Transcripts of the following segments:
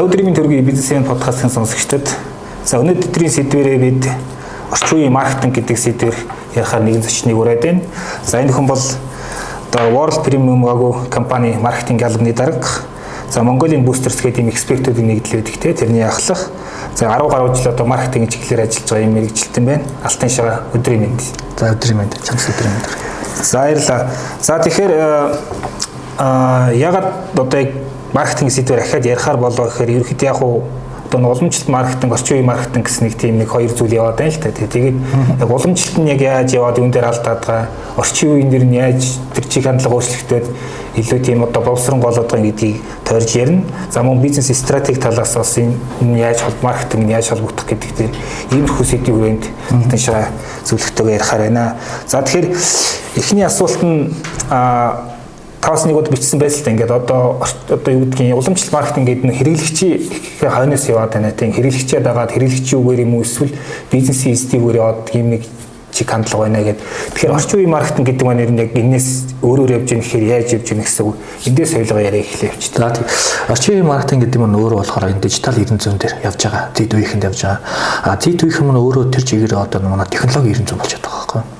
За өдрийн төргийн бизнесийн подкастын сонсогчдод за өнөөдрийн сэдвэрээ бид орчин үеийн маркетинг гэдэг сэдвэр ярихаар нэгэн зочныг ураад байна. За энэ хүн бол одоо World Premium Logo компани маркетинг албаны дарга. За Mongolia Boosters гэдэг ийм экспертүүдийн нэгдэл байдаг те тэрний ахлах. За 10 гаруй жил одоо маркетинг чиглэлээр ажиллаж байгаа юм мэрэгжилтэн байна. Алтан шага өдрийн мэнд. За өдрийн мэнд. Чамс өдрийн мэнд. За баярлалаа. За тэгэхээр аа ягаад одоо яг маркетинг сэдвээр ахаад ярихаар болоо гэхээр ерөөхдөө яг уу одоо уламжлалт маркетинг, орчин үеийн маркетинг гэсэн нэг тийм нэг хоёр зүйл яваад байна л та. Тэгээд яг уламжлалт нь яг яаж яваад юун дээр алдаад байгаа, орчин үеийн дэр нь яаж тэр чиг хандлага өөрчлөгдөд илүү тийм одоо боловсрон болоод байгаа гэдгийг тойрж ярина. За мөн бизнес стратеги талаас бас энэ яаж холбоо маркетинг нь яаж холбогдох гэдэг дээр иймэрхүү сэдвийн хүрээнд тэншаа зөвлөгтэйгээр ярихаар байна. За тэгэхээр эхний асуулт нь а таас нэг удаа бичсэн байсан л да ингээд одоо одоо юу гэдгийг уламжлалт маркетинг гэдэг нь хэрэглэгчийн хойноос яваад байна тийм хэрэглэгчээ дагаад хэрэглэгчийн үгээр юм уу эсвэл бизнесийн эзэдийн үгээр яваад юм нэг чиг хандлага байна гэд. Тэгэхээр орчин үеийн маркетинг гэдэг маань ер нь яг энэс өөрөөр явж яах гэхээр яаж явж яах гэсэн үг. Эндээс соёлгоо яриа эхлэв ч. За тийм. Орчин үеийн маркетинг гэдэг нь өөрөө болохоор энэ дижитал эрдэнэ зүйн дээр явж байгаа. Зэд үеийнхэнд явж байгаа. А зэд үеийнхэн маань өөрөө тэр чигээр одоо манай технологи эрдэнэ зүйн болж байгаа байхгүй юу?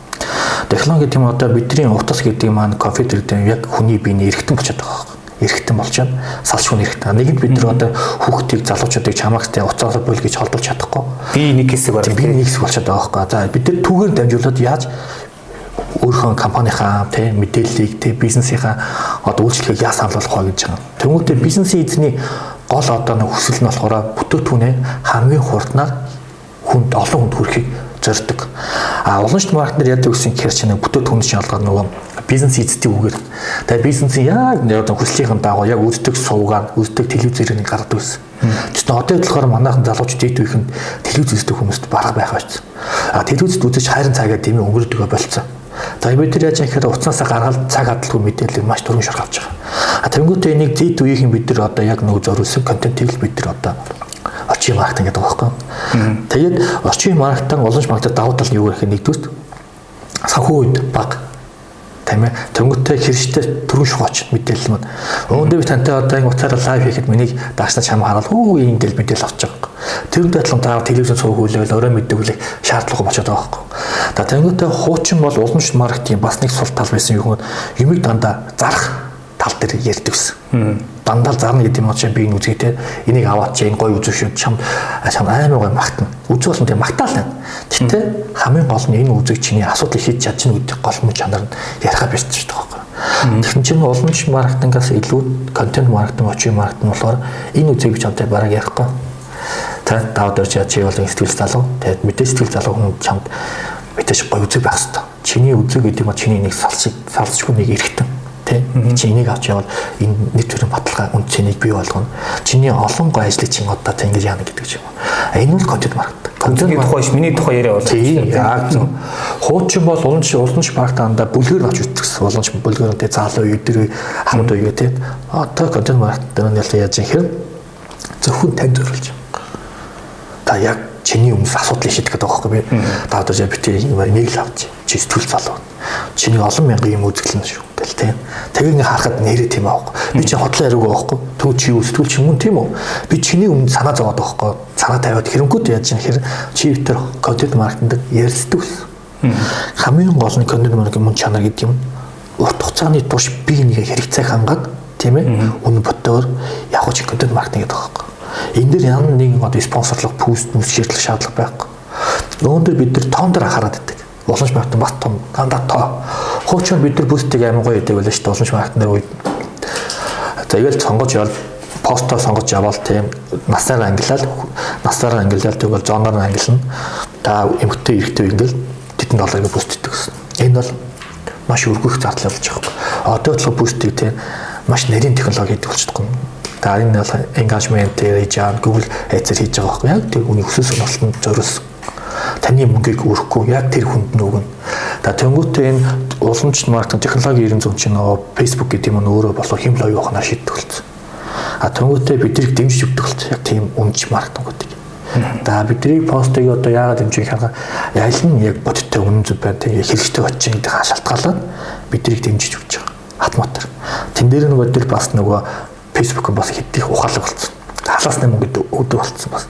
Технологи гэдэг юм одоо бидний утас гэдэг маань компьютер гэдэг яг хүний биений эргэтэн болчиход байгаа байхгүй эргэтэн байна. Салшгүй эргэтэн. Нэгэнд бид нар одоо хүүхдийг залуучуудыг чамаагтай уцаараа бүл гэж холбож чадахгүй. Би нэг хэсэг байна. Би нэг хэсэг болчиход байгаа байхгүй. За бид нар түүгээр дамжуулаад яаж өөрийнхөө компанийнхаа тийм мэдээллийг тийм бизнесийнхаа одоо үйлчлэгийг яаж санал болгох вэ гэж байгаа. Тэнгүүтээ бизнесийн эзний гол одоо нэг хүсэл нь болохоор бүтээтгүнээ хамгийн хурднаар хүнд олон хүнд хүрэхийг зорддог. А уламжлалт маркетинг яадаг гэсэн гэхээр чинь бүтээтгүн шалгаар нөгөө бизнес эзэдийн үгээр. Тэгээ бизнесийн яг одоо хүслийн дагуу яг үздэг суугаад үздэг телевизээр нэг гаргадаг байсан. Тэгвэл одоо болохоор манайхан залуучууд дэд үеийнхэнд телевиз үздэг хүмүүст барах байх байсан. А телевизд үзэж хайрын цагаа дэмий өнгөрдөг болцсон. За бид нар яаж яхад уцнаасаа гаргаад цаг хадлаггүй мэдээлэл маш түргэн шаргаж байгаа. А тэнгуүтээ энийг зэд үеийнхэн бид нар одоо яг нөгөө зориулсан контентийг бид нар одоо орчин маркетинг гэдэг байгаа байхгүй. Тэгээд орчин маркетинг уламж маркетинг давуу тал нь юу гэх юм нэгдүгээр санхүү үед баг. Тийм ээ төнгөтэй хэрэгжтэй түрүүн шугаач мэдээлэл маань өөндөө би тантай одоо ингэ утаараа лайв хийхэд миний даагчнаа чам хараад хөө ийм гэл мэдээлэл авч байгаа. Тэрүүн дадлан таа телевизэн цуг хүлээл орой мэддэг хүлээх шаардлагагүй болчиход байгаа байхгүй. За төнгөтэй хуучин бол уламж маркетинг бас нэг сул тал байсан юм юмыг дандаа зарах тал дээр ярьдаг гэсэн. Дандаа зарна гэдэг юм чи би энэ үзье те энийг аваад чи энэ гой үзүү шүү чам чам аймаг гой магтана. Үзүү болсон тийм магтаал байна. Гэтэ хамгийн гол нь энэ үзэг чиний асуудлыг хийж чадчихна гэдэг гол мөн чанар нь яриха бишж байгаа байхгүй. Тэгэхээр чинь уламж маркетингаас илүү контент маркетинг, очим маркетинг болохоор энэ үзэг чамтай бараг ярихгүй. Та даваад орч чи бол сэтгэл залуу. Тэгээд мэдээ сэтгэл залуу хүн чамд мэдээж гой үзэг байх хэрэгтэй. Чиний үзэг гэдэг нь чиний нэг салсыг салсчгүй нэг эргэтэн тий чи энийг авч явал энэ нэг төрлийн баталгаа үн цэнийг бий болгоно. Чиний олон гой ажлыг чинь одоо та ингэж яана гэдэг юм а энэ бол контент маркетинг контент тухай ш миний тухай яриа бол тий яг зөв хуучин бол уламж уламж маркетингда бүлгээр авч үзчихсэн уламж бүлгээр тий заалуу үе дээр хамт үе тий одоо контент маркетинг нь яаж юм? Хэрэг зөвхөн тань зориулж. Та яг чиний өмнөс асуудлыг шийдэх гэдэг байхгүй би та одоо би тэр нэг л авч чи сэтгүүл залуу чиний олон мянган юм үзэглэн шүү гэл тийм. Тэгээ ингээ харахад нэрээ тийм аахгүй. Би чи хотлоо яриаг байхгүй. Төв чи юу сэтгүүл чи мөн тийм үү? Би чиний өмнө санаа зовоод байхгүй. Санаа тавиад хэрэггүй яаж юм хэр чи тэр контент маркетинг ярьцдаг ус. Хамгийн гол нь контент маркетинг мөн чанар гэдэг юм. Урт хугацааны турш би нэг хэрэгцээг хангаад тийм ээ. Үнэн ботоор яг чи контент маркетинг гэдэг байхгүй. Энэ дэр ямар нэгэн одоо спонсорлог пүүст мүс шийдлэх шаардлага байхгүй. Өнөөдөр бид нар тоон дээр анхаарал татдаг уламж маркетинг бас том дандаа тоо. Хуучин бид нар бүүстийг амар гоё идэг байлаа шүү дээ уламж маркетинг дээр үед. Тэгэл сонгож явал постоо сонгож явал тийм насаар ангилал насаар ангилал тэгвэл зоноор ангилна. Та эмгтэй эрэгтэй ингээл тэдэн долларыг бүүст идэг гэсэн. Энэ бол маш өргөх зардал болж байгаа. Одоо бодлого бүүстийг тийм маш нарийн технологи гэдэг болчихдог юм. За энэ бол engagement байгаа Google Ads-ээр хийж байгаа байхгүй яг тэр үний өсөл сонирхолтод зориулсан таны мөнгийг өрөхгүй яг тэр хүнд нь өгнө. За тэнгуүтээ энэ уламжлалт маркетинг технологи 90 чинь нөгөө Facebook гэдэг юм өөрөө болоо хэм лав явахнаа шийддэг болсон. А тэнгуүтээ биднийг дэмжиж өгдөг болсон. Яг тийм үнж маркетингуудыг. За бидний постыг одоо яагаад дэмжих хаа яль нь яг бодиттой үнэн зөв байна тийм хэрэгжтэй очих гэдэг шалтгаалаад биднийг дэмжиж өгч байгаа. Автоматар. Тэн дээр нөгөө дээр бас нөгөө Facebook бас хэдих ухаалаг болсон. Халаасны мөнгөд өгдөг болсон бас.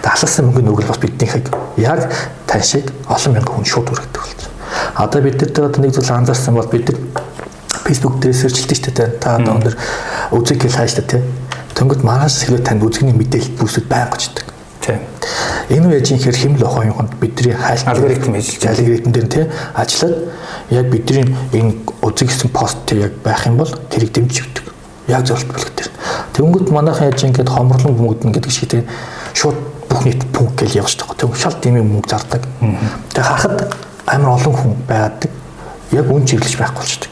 Тэгээ халаасны мөнгөний өгөл бас биднийхийг яг тань шиг олон мянган хүн шууд өргөдөг болсон. Одоо бид нар нэг зүйл анзаарсан бол бид нар Facebook дээр сэрчилдэг шүү дээ. Та одоо өндөр үзэг хэл хааш та тий. Тэнгүүд маргааш хэрэг танд үзэгний мэдээлэл бүрсэд байнга очдөг. Тийм. Энэ үе чинь хэр хэмл охоо юмд бидний хайл алгоритм ажиллаж алгоритм дээр тий ажиллаад яг бидний энэ үзэг гэсэн пост яг байх юм бол тэрийг дэмжиж өгдөг. Яг зөвлөлт бүлэг Тэнгүүд манайхан яаж ингэж хомрлон мөнгөднө гэдэг шиг тий шууд бүх нийт пункт гэж явж байгаа. Тэг шал дэмий мөнгө зардаг. Тэг харахад амар олон хүн байгаад яг үн чиглэж байхгүй болчихдог.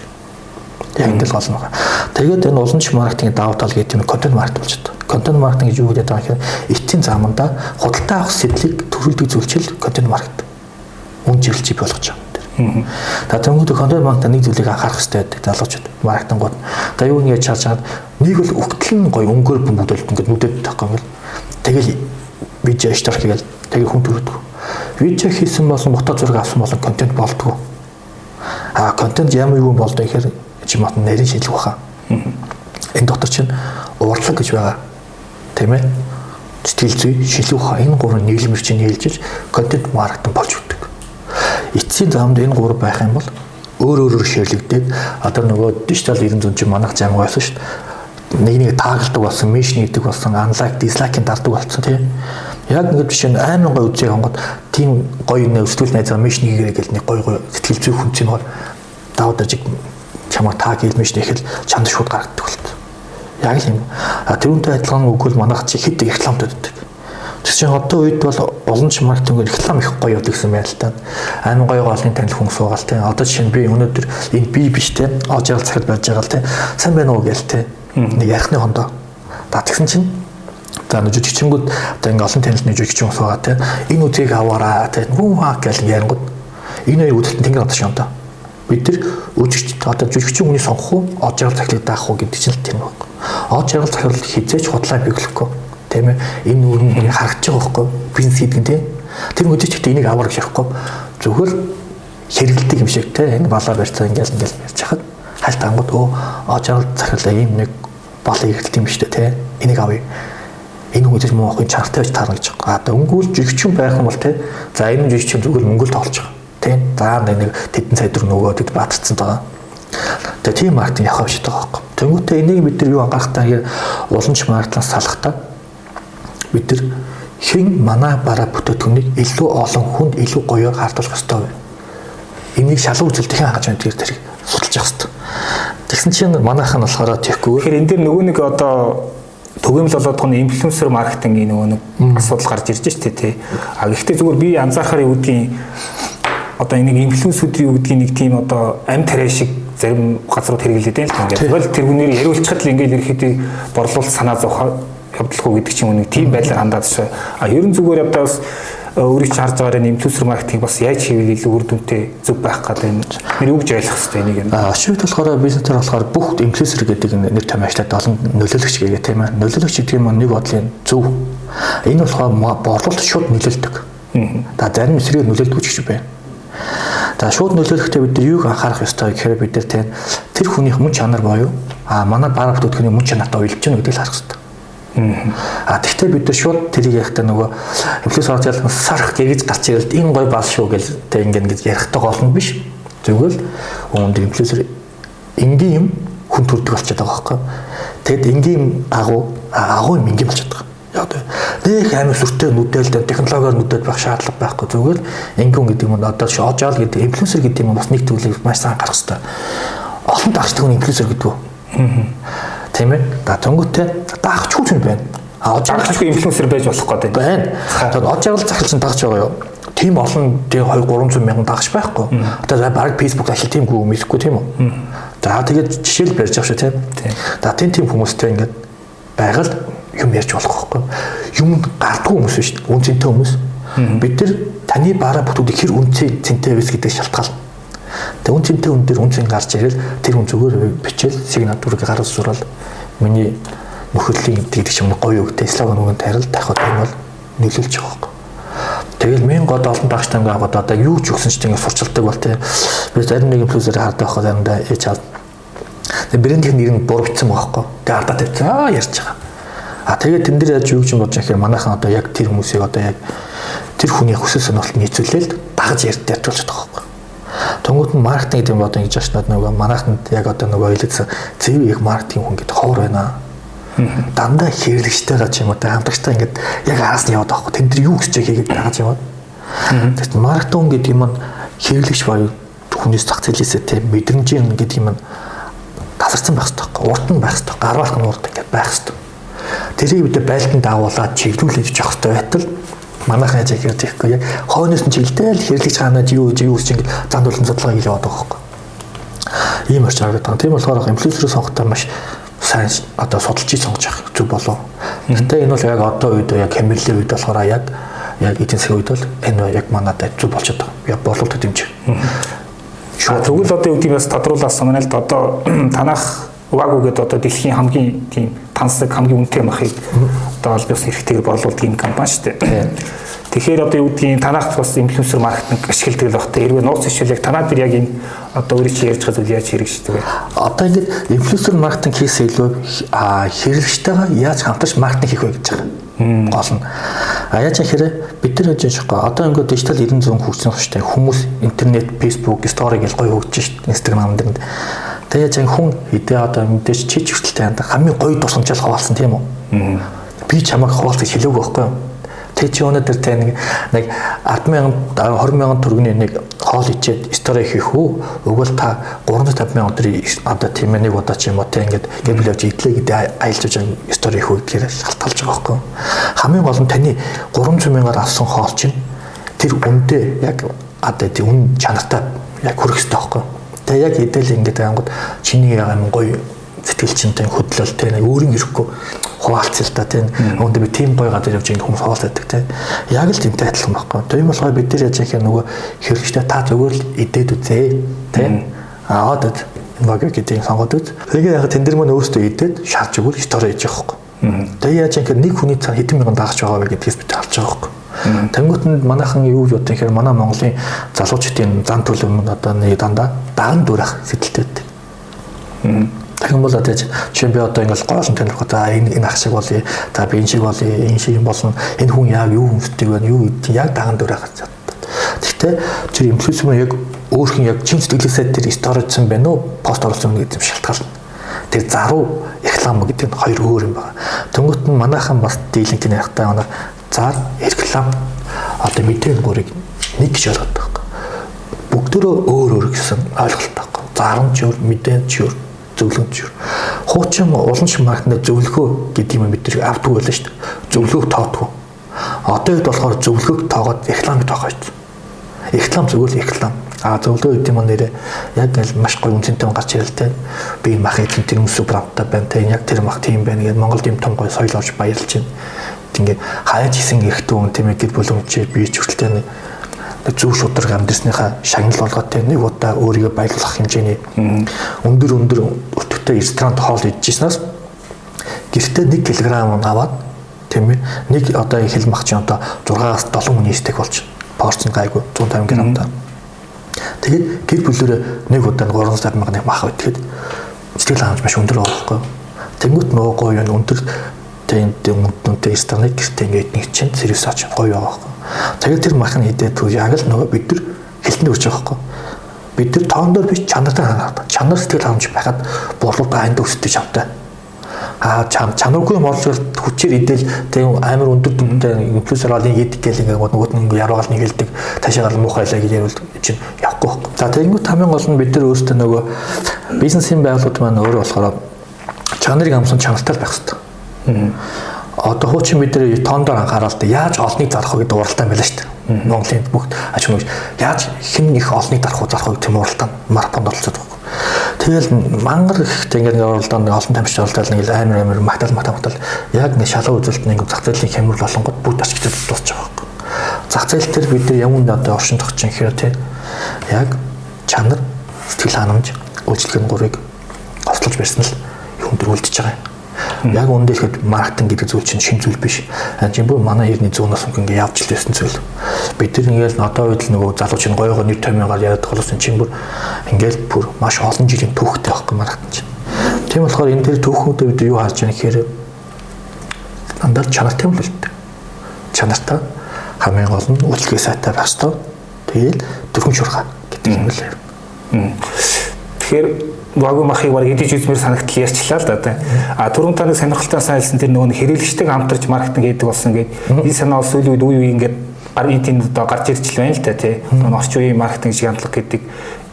Яг энэ л гол нь байна. Тэгээд энэ уламж маркетинг давуу тал гэдэг юм контент маркетинг болж байна. Контент маркетинг гэж юу гэдэг вэ гэхээр эцсийн заманда худалдаа авах сэтлийг төрүүлдэг зүйлчил контент маркетинг. Үн чиглэж болгож байгаа. Та тэнгууд контент маркетинг нэг зүйлийг анхаарах хэрэгтэй байдаг залуучууд маркетингууд. За юу ингэж charge чаад нэг бол өгтөл нь гоё өнгөөр бөмбөлд ингээд нүдэд тахгүй ингээл тэгэл видео штарк гээл тэгээ хүн төрөдөг. Видео хийсэн болон фото зураг авсан болон контент болдгоо. А контент ямар юу болдоо гэхээр чимат нарийн шилэг баха. Энэ дотор чинь урлаг гэж байгаа. Тийм ээ. Сэтгэл зүй, баха энэ гурван нийлмэр чинь нийлжиж контент маркетинг болж өгдөг. Эцсийн замд энэ гурав байх юм бол өөр өөрөөр ширлэгдээд одоо нөгөө дижитал 900 чинь манайх зам байсан шүү дээ. Нэг нэг таагалдаг болсон, мишн гэдэг болсон, анлайк, дизлайкийн дардаг болсон тийм. Яг ингээд жишээ нь айман гой үзээ хонгод тийм гоё нэ өсвөл найзаа мишн хийгээ гэл нэг гоё гоё сэтгэл зүй хүн чинь даваад ажиг чамаа таг хэлмэж нэхэл чанд шууд гаргадаг болт. Яг л юм. А тэрүүнтэй адилхан үгэл манайх чи хэд рекламд өгдөг. Тэг чинь одоо үед бол ч маркетинг реклам их гоё явдаг гэсэн байл та. Аймаг гоё голын танил хүн суугаал те. Одоо жишээ нь би өнөөдөр энэ би биш те. Ажаал цагт байж байгаа л те. Сайн байна уу гээл те. Нэг ярихны хондоо. За тэгсэн чинь За нэг жижигчэнгүүд одоо ингээ олон танилт нэг жижигчин суугаа те. Энэ үзийг аваараа те. Нүү хаа гэл ярингууд энэ хоёр үүдэлтэн тэнгэр одоо шонтоо бид нар үжигч одоо жүжигчин хүний сонгох уу од жаргал захирлыг даах уу гэдэг чинь л тийм байна. Од жаргал захирал хизээч худлаа биелэхгүй тийм ээ. Энэ үүрэг харагдаж байгаа байхгүй. Бизнес хийдэг тийм. Тэр үдчих ихтэй энийг аваар гэж ярихгүй. Зүгээр хэрэгэлдэг юм шиг тийм энэ балаа барьцаа ингээл ингээл ярьж хахад. Хальт ангууд өө од жаргал захирлаа ийм нэг бол хэрэгэлт юм шүү дээ тийм энийг авъя энэ үдчих муу охин чартай байж таарна гэж байгаа. Одоо өнгөөл жигчин байх юм бол тийм за энэ жигчин зүгээр мөнгөл тоолж байгаа. Тийм за нэг тэдэн сая төгрөг нөгөөд бид баатарсан байгаа. Тэгээ тийм маркетинг явах шийдэж байгаа байхгүй. Тэнгүүтээ энийг бид нар юу анхаарахтаа хэрэг уламж маркетинг салахтаа бид нар хэн манай бараа бүтээтгүнийг илүү олон хүнд илүү гоёор хардуулах ёстой вэ? Энийг шалгуу үзэлтийн хангаж байна тэр тэрийг судалж явах ёстой. Тэгсэн чинь манайх нь болохоор тэгэхгүй. Тэгэхээр энэ дэр нөгөө нэг одоо төгөөмөл болоод тохны инфлюенсер маркетингийн нөгөө нэг асуудал гарч ирж штэ тий. А гэхдээ зүгээр би анзаархаар юу гэдгийг одоо энийг инфлюенсүүдийн юу гэдгийг нэг тийм одоо амь тариа шиг зарим газрууд хэрэглээд байна л ингээд. Тэгвэл тэр хүнээр яриулчихад л ингээд ерөөхдөө борлуулалт санаа зовхоо явдалгүй гэдэг чинь нэг тийм байдлаар хандаад шүү. А ерөн зүгээр явдаа бас өөрийг харж байгаа инфлюенсер маркетинг бас яаж хийвэл илүү үр дүнтэй зөв байх гад байна. Нэр үгж ойлгох хэрэгтэй энийг юм. А шивд болохоор бизнесээр болохоор бүх инфлюенсер гэдэг нэр ажиллаад олон нөлөөлөгч гэдэг тийм ээ. Нөлөөлөгч гэдэг юм нэг бодлын зөв. Энэ болохоор борлуулалт шууд нөлөөлдөг. За зарим эсрэг нөлөөлдөг ч гэж байна. За шууд нөлөөлөхдөө бид юуг анхаарах ёстой гэхээр бид тэр хүнийх мөн чанар боيو а манай бага бүтээгдэхүүний мөн чанартай уялж гэнэ гэдгийг харах ёстой. А тэгтээ бид нар шууд тэрийг яхтаа нөгөө инфлюенс орж ялсан сарх гэгж гарч ирэл энэ гой бал шүү гэл тэг ингэ ингэж ярихтай гол нь биш. Зүгээр л өөнд инфлюенсер энгийн юм хүн төрдөг болчиход байгаа байхгүй. Тэгэд энгийн агуу агуу юм энгийн болчиход байгаа яг нэг амар сүртэй нүдэлд технологиор нүдэд байх шаардлага байхгүй зүгээр инкүн гэдэг юм одоо шоожаал гэдэг инфлюенсер гэдэг юм бас нэг зүйлийг маш сайн гарах хэрэгтэй. Олон дагчдаг нь инфлюенсер гэдэг үү? Тийм ээ. Да төнгөтэй дагч хүн юм байна. А дагчгүй инфлюенсер байж болох гэдэг байна. Тэгээд од жаргал захирсан дагч байгаа юу? тийм олон тийм 2 300 мянган дагч байхгүй. Одоо баг Facebook ашиг тийм гүү мэдхгүй тийм үү? За тэгээд жишээл барьж авах шүү тийм. За тийм тийм хүмүүстэй ингээд байгаль юм ярьж болох байхгүй. Юм гардгүй хүмүүс биш үн цэнтэй хүмүүс. Бид нар таны бараа бүтүүдийг хэр үн цэнтэй вэ гэдэг шалтгаална. Тэгээ үн цэнтэй үн дээр үн цэн гарч ирэл тэр хүн зүгээр бичээл сигнал дүрэг гаргаж зурвал миний нөхөрлөлийн гэдэг юм гоё өгтэй слоган өгөн тарил дахиад энэ бол нөлөөлж байгаа байхгүй. Тэгэл мен гол олон багш тангаа аваад одоо юу ч өгсөн ч ингэ сурчилдаг бол тий. Би зарим нэг инфлюенсер хардаг байхад заримдаа ээж чад. Тэгээ брэндийн нэр нь бичсэн байгаа байхгүй. Тэгээ ардаа тавьчихсан. Аа ярьж байгаа А тэгээд тэн дээр яаж юу гэж бодож хэрэг манайхан одоо яг тэр хүмүүсийг одоо яг тэр хүний хүсэл сонирхолд нийцүүлээд дагаж ярьж ядуулж байгаа байхгүй. Тэнгүүд нь маркетинг гэдэг юм одоо ингэж очнод нөгөө манайханд яг одоо нөгөө хэлсэн зөв яг маркетинг хүн гэдэг ховор байна. Дандаа хэрэглэгчтэй гаж юм уу та хамтрагчтай ингээд яг араас нь яваад байхгүй. Тэнд дэр юу гэж хийгээд дагаж яваад. Тэгэхээр маркетинг гэдэг юм нь хэрэглэгч боёо хүнээс зах зээлээсээ тийм мэдрэмжийн гэдэг юм нь тасарсан байх хэрэгтэй. Урт нь байх хэрэгтэй. Гарвалх нь урд ингээд байх хэрэгтэй. Тэрийг бид байлтанд агуулад чиглүүлж явах хэрэгтэй байтал манайхан яаж яах гэхгүй яг хойноос нь чиглэлтэй л хэрэглэж хаанаад юу гэж юу гэж ингэ зан төлөв судалгааг хийж яваад байгаа байхгүй. Ийм орч харагдаад байгаа. Тийм болохоор инфлюенсерээ сонгохдоо маш сайн одоо судалж сонгож явах зүг болов. Гэтэ энэ бол яг одоо үед яг камерлэр үед болохоор яг яг эдийн засгийн үед бол энэ яг манад зүг болчиход байгаа. Яг боловт хэмжээ. Тэгвэл одоо юу гэдэг юм бас тодруулаад санана л одоо танах гэдэг одоо дэлхийн хамгийн тийм тансаг хамгийн үнэтэй махыг одоо аль бис хэрэгтэйгээр борлуулдаг юм компани шүү дээ. Тэгэхээр одоо юу гэдгийг танах бас инфлюенсер маркетинг ашигладаг л багтаа. Хэрвээ нууц ишүүлэг танаа тэр яг энэ одоо өөрөө чи ярьж байгаа зүйл яаж хэрэгждэг вэ? Одоо ингэж инфлюенсер маркетинг хийсээ илүү хэрэглэгчтэйгээ яаж хамтарч маркетинг хийх вэ гэж байгаа гол нь. А яаж яхээр бид нар гэж шахгүй. Одоо ингээд дижитал 90 100 хөгжсөн хөштэй хүмүүс интернет, фейсбુક, стори гэж гоё хөгжиж шít. Instagram дээр Тэгээ яг хүн хэдээ одоо мэдээж чи ч хүртэл танд хамгийн гоё тусламжаал хаваалсан тийм үү? Би чамайг хаваалцах хэлээг байхгүй юу? Тэ чи өнөөдөр тэ нэг нэг 100000 20000 төгрөгийн нэг хоол ичээд стори хийх үү? Өгвөл та 350000 өдрийн одоо тийм нэг удаа ч юм уу тэ ингээд гэбэл явж идлээ гэдэг аялж байгаа стори хийх үү гэхээр шалтгаалж байгаа байхгүй юу? Хамгийн гол нь таны 300000-аар авсан хоол чинь тэр үндэ яг одоо тийм үн чанартай яг хүрэх хэрэгтэй байхгүй юу? Тэгээ яг идэл ингээд ангууд чиний юм гоё сэтгэл чинтэй хөдлөл тэ нэг өөрийн ирэхгүй хуваалцал та тийм өнөөдөр би тийм гоё гадар явж байгаа хүмүүс хуваалцдаг тийм яг л тэмтэй адилхан байхгүй. Тийм болохоор бид нар яаж юм нөгөө хэрэгжтэй та зөвөр л идээд үзээ тийм аа одоо энэ гэдэг сонгоод үз. Тэгээ яг тэн дээр мөн өөртөө идээд шаарч өгвөл стори хийж явахгүй. Тэгээ яаж яах нэг хүний цаа хэдэн мянган дагаж байгаа вэ гэдгээс бид харж байгаа байхгүй. Тэнгүүтэнд манайхан юу гэж бодох юм манай Монголын залуучдын зан төлөв одоо нэг дандаа даан дүрх сэтэлтэй Тэгэн бол одоо чинь би одоо ингээл гоолн танилцах за энэ энэ ах шиг болъё. За би энэ шиг болъё. Энэ шиг юм болно. Энэ хүн яг юу хүсдэг вэ? Юу яг даан дүрх харж байна. Гэхдээ тэр инфлюенсер яг өөрхөн яг чин сэтгэлээсээ тэр сторижсан байна уу? Пост оруулсан гэдэг юм шалтгаална. Тэр заруу реклам гэдэг нь хоёр өөр юм байна. Тэнгүүт нь манайхан бас дийлэнх нь яхтай зар реклам одоо мэдээ нүрийг нэг гэж ойлгоод байгаа. Бүгдөө өөр өөр гэсэн ойлголт байгаа. Зарамж өөр, мэдээч өөр, зөвлөгч өөр. Хуучин улан маркетинг зөвлөгөө гэдэг юм бид нар авдаг байлаа шүү. Зөвлөгөө тоодгүй. Одоо хэд болохоор зөвлөгөөг тоогоод рекламыг тоогоо шүү. Реклам зөвлөл реклам. А зөвлөгөө гэдэг юм нэрээ яг л маш гоё үнцэнтэй гарч ирэл тэ. Би мах эзэн тэр хүмүүс брандтай байна тэ. Яг тэр мах тийм байна гэдэг Монголд юм том гоё соёл авч баярлж байна ингээд хаяж исэн эрэгтэй хүн тийм ээ гэр бүлэмжээ бие ч хүртэл нэг зөв шударга амьдрсныхаа шагнал болгоод нэг удаа өөрийгөө баярлах хэмжээний өндөр өндөр өтөвтэй ресторант хоол идчихснаас гэртээ 1 кг аваад тийм ээ нэг одоо хэл мах чи одоо 6-аас 7 хүний стейк болж порцн гайгүй 150 г та. Тэгээд гэр бүлэрээ нэг удаа 300 мянган мах өгдөг. Сэтгэл хангамж маш өндөр байхгүй. Тэнгүүт нөгөө гоё өндөр тэнд өмнөдөнтэй стандарт гэртээ ингээд нэг чинь сервис аач гоё байгаа байхгүй. Тэгээд тэр мах нь хідээд түр яг л нөгөө бид нар хэлтэнд үрж байгаа байхгүй. Бид нар тоондор биш чанартай ханаад чанар сэтгэл хангамж байхад борлуулалт аянд өсдөг чамтай. Аа чам чанаргүй морлол хүчээр идэл тийм амар өндөр дүнтэй инфлюенсер олын идэг гэл ингээд нөгөөд нь яруугаал нэг хэлдэг ташаагаал муухайлаа гэж ярил чинь явахгүй байхгүй. За тэгэнгүүт хамгийн гол нь бид нар өөрсдөө нөгөө бизнесийн байгууллагууд маань өөрөө болохоор чанарыг амсан чанартай байх хэрэгтэй Одоо хуучин бид нэр тоондор анхаарал та яаж олныг зарах вэ гэдэг уралдаан байлаа шүү дээ. Монголын бүх аж ахуйн яаж хэн их олныг зарах уу зарах уу гэдэг уралдаан марафонд оролцоод байгаа. Тэгэл мангар ихтэй ингээд уралдаанд олон тамирч оролцоод нэг амар амар магтаал математал яг нэг шалуу үзэлт нэг зах зээлийн хямрал болонгод бүгд ашигтай дуусч байгаа байхгүй. Зах зээл төр бид нар юмд одоо оршин тогтч юм хэрэг тийм яг чанар сэтгэл ханамж үйлчлэгийн гурыг гоцлож барьсан л юм дөрвөлдөж байгаа юм. Яг үндэ ихэд маркетинг гэдэг зүйл чинь шин зүйл биш. Чи бүр манай эртний зүүнээс ингээ явж л байсан зүйл. Бид нар ингээл одоо үед л нөгөө залууч нь гоё гоё нэр томьёогоор яриад болохсон чинь бүр ингээл бүр маш олон жилийн түүхтэй байхгүй маркетинг чинь. Тийм болохоор энэ төр түүхүүдэд бид юу харж байгаа гэхээр дандаа чанартай юм л үлддэг. Чанартай хамгийн гол нь үйлчлэгээ сайтай байх ёстой. Тэгээл дөрвөн шурга гэдэг юм лээ. Тэгэхээр вагу махыг баг идэж үзмэр санагтал ярьчлаа л да тий. А түрүүн таны сонирхолтой сайлсан тэр нөгөө хэрэглэгчтэй хамтарч маркетинг хийдэг болсон гээд энэ санаа бол сүүлийн үед үе үе ингээд эдийн одоо гарч ирж байна л да тий. Орчин үеийн маркетинг шиг хандлага гэдэг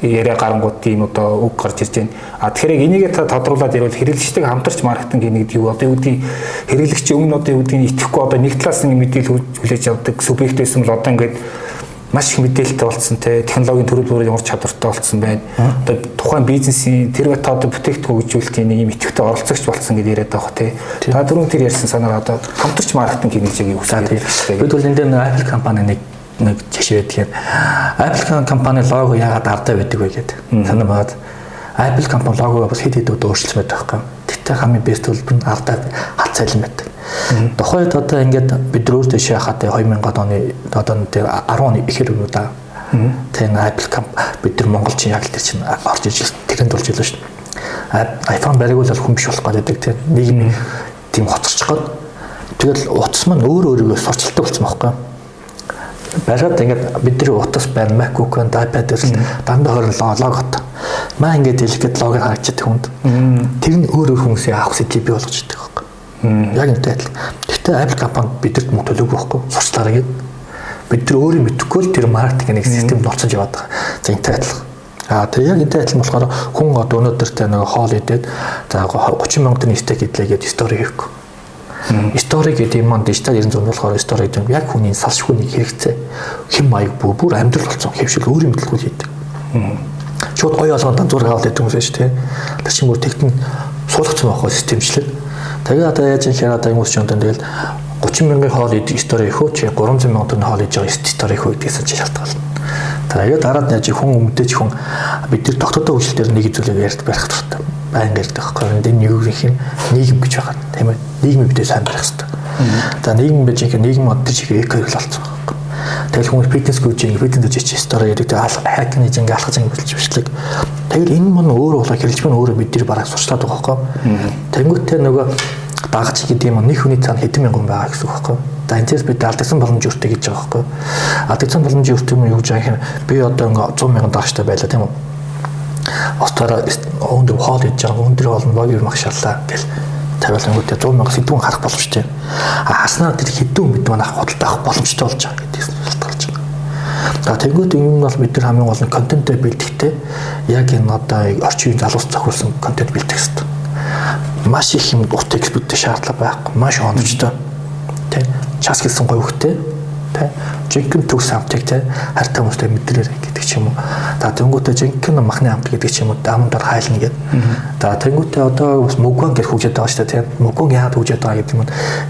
яриа гарангууд тийм одоо үг гарч ирж байна. А тэгэхээр энийгээ та тодруулаад ирвэл хэрэглэгчтэй хамтарч маркетинг хийнэ гэдэг юу одоо юу гэдэг хэрэглэгч өмнө одоо юу гэдэг итгэхгүй одоо нэг талаас нь мэдээлэл хүлээж авдаг субъект байсан бол одоо ингээд маш их мэдээлэлтэй болсон те технологийн төрөл бүрийн ур чадвартай болсон байна. Одоо тухайн бизнесийн тэр бат одоо бүтээгдэхүүн хөгжүүлэлтийн нэг юм идэвхтэй оролцогч болсон гэдээ яриад байгаа те. Та түрүүн тэр ярьсан санаар одоо хамтарч маркетинг хийх гэж үсгээд байна. Бид бол энэ дээр Apple компани нэг нэг жишээ тэгэхээр Apple компани лого яагаад ардаа байдаг вэ гэдэг. Санаа бод Apple компани логоо бас хэд хэд удаа өөрчилсөн байдаг байхгүй. Тэгтээ хамгийн төлбөр нь ардаа хат цайлан байдаг. Тухайд одоо ингээд бид өөр дэше хахад 2000 оны одоо тэр 10 оны ихэр өнөө Тэн Apple комп бид нар монголчин яг л тэр чинь орж иж тэрэнд болж илүү шүү дээ. iPhone бариг бол хүн биш болох гэдэг тийм нийгэм тийм хоцорч гоод тэгэл утас маань өөр өөрийгөө сурчилдаг болсон байхгүй бариад ингээд бидний утас байна MacBook iPad гэсэн дандаа хорон логот. Маа ингээд хэлэхэд лого харагдчих хүнд. Тэр нь өөр өөр хүмүүсийн авах сэтлийг бий болгож идэг. Яг энэ адил. Гэхдээ Apple компани бидэнд мөнгө төлөөгүй байхгүй. Сурчлаарай гэдэг. Бид нар өөрөө мэдэхгүй л тэр маркетинг нэг системд олцож яваад байгаа. За энэ адил. Аа тэр яг энэ адил болохоор хүн одоо өнөөдөр тэ нэг хоол идээд за 30 мянган төгрөгийн стейк идлээ гэдэг стори хийхгүй. Стори гэдэг юм маань дижитал 900 болохоор стори гэдэг яг хүний салшгүй хэрэгцээ. Хэм маяг бүр бүр амьдрал болсон хэвшил өөрийн мэдлгүй хийдэг. Шууд гоё болгоод зураг аваад байдаг хүмүүс шүү дээ. Тэр чинь бүр техник суулгацсан байхгүй системчлээ. Тэгээ одоо яаж юм хэрэг одоо хүмүүс ч өнтөн тэгэл 30 мянган хоол идэх стори ихөө чи 300 мянган төгрөг хоол идэж байгаа стори ихөө гэдгээс чи шалтгаална. Тэгээд дараад яаж хүн өмдөж хүн бид нар тогтоотой үйлчлэлээр нэг зүйлээр ярьд барих туфта. Баян ярьдаг байхгүй. Энд юу гэх юм нийгэм гэж байгаа тийм ээ. Нийгмийн бидээ сайн барих хэрэгтэй. За нийгэм байж их нийгэм мод тэр чигээ эко хэрэгл болсон. Тэгэл хүмүүс фитнес ингэ фитнес чи стори ярьдаг. Тэгээ алга хакны ингэ алхаж ингэ бэлж бичлэг. Тэгэл энэ мөн өөр болоо хэрэгж мөн өөрөө бид нар бараг сурчлаад байгаа байхгүй. Тэнгүүтээ нөгөө багч гэдэг юм нэг хүний цаана хэдэн мянган байгаа гэсэн үг байхгүй. За энэс бид алдсан боломж өртөө гэж байгаа байхгүй. Алдсан боломж өртөө юм юу гэж юм би одоо ингээ 100 мянган дагчтай байлаа тийм үү. Остараа өндөр хоол хийж байгаа өндөр нь логи магшаалаа гэл тавилангуудаа 100 мянга сэдвэн харах боломжтой. А хаснаа тэр хэдэн мэд манайх худалдаа авах боломжтой болж байгаа гэдэг шалтгаалж байна. За тэгвэл энэ нь бол бид нар хамгийн гол нь контентээ бэлтгэхдээ яг энэ одоо орчин үеийн залуус зохиулсан контент бэлтгэх хэрэгтэй маш их юм урт эксперттэй шаардлага байхгүй маш оновчтой тий час хэлсэн гоё тий жинхэнэ төгс хамтыг тий хайртай хүмүүстэй мэдрээр гэдэг ч юм уу? За тэнгуүтэ жинхэнэ махны хамт гэдэг ч юм уу? Аман дор хайлна гэдэг за тэнгуүтэ одоо бас мөгөн гэх хөгжөөд байгаа шүү дээ тий мөгөн яагаад хөгжөөд байгаа гэдэг юм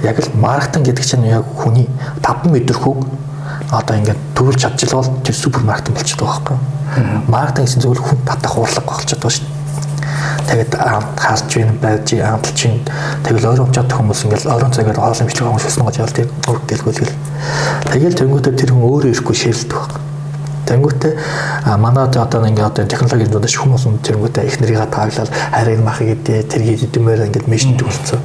яг л маркетинг гэдэг чинь яг хүний 5 метр хүүг одоо ингээд төвлөж чадчихвал тэр супермаркет болчиход байгаа байхгүй маркетинг гэсэн зөвхөн хүн татах урлаг болчиход байгаа шүү дээ тэгээд харж байна байж амталж байна тэгэл ойрон чад хүмүүс ингээл ойрон цагаар хоолын бичлэг хүмүүс өснө гэж ял тийм үг гэлгүүлгэл тэгэл тэнгуүтэ тэр хүн өөрөө ирэхгүй ширэлдэг баг Тэнгүүтээ манай одоо ингээд одоо технологийн дундаж хүмүүс тэнгүүтээ их нэрийг тааглал харийг мах гэдэг тэргийг идэмээр ингээд мишнт болсон.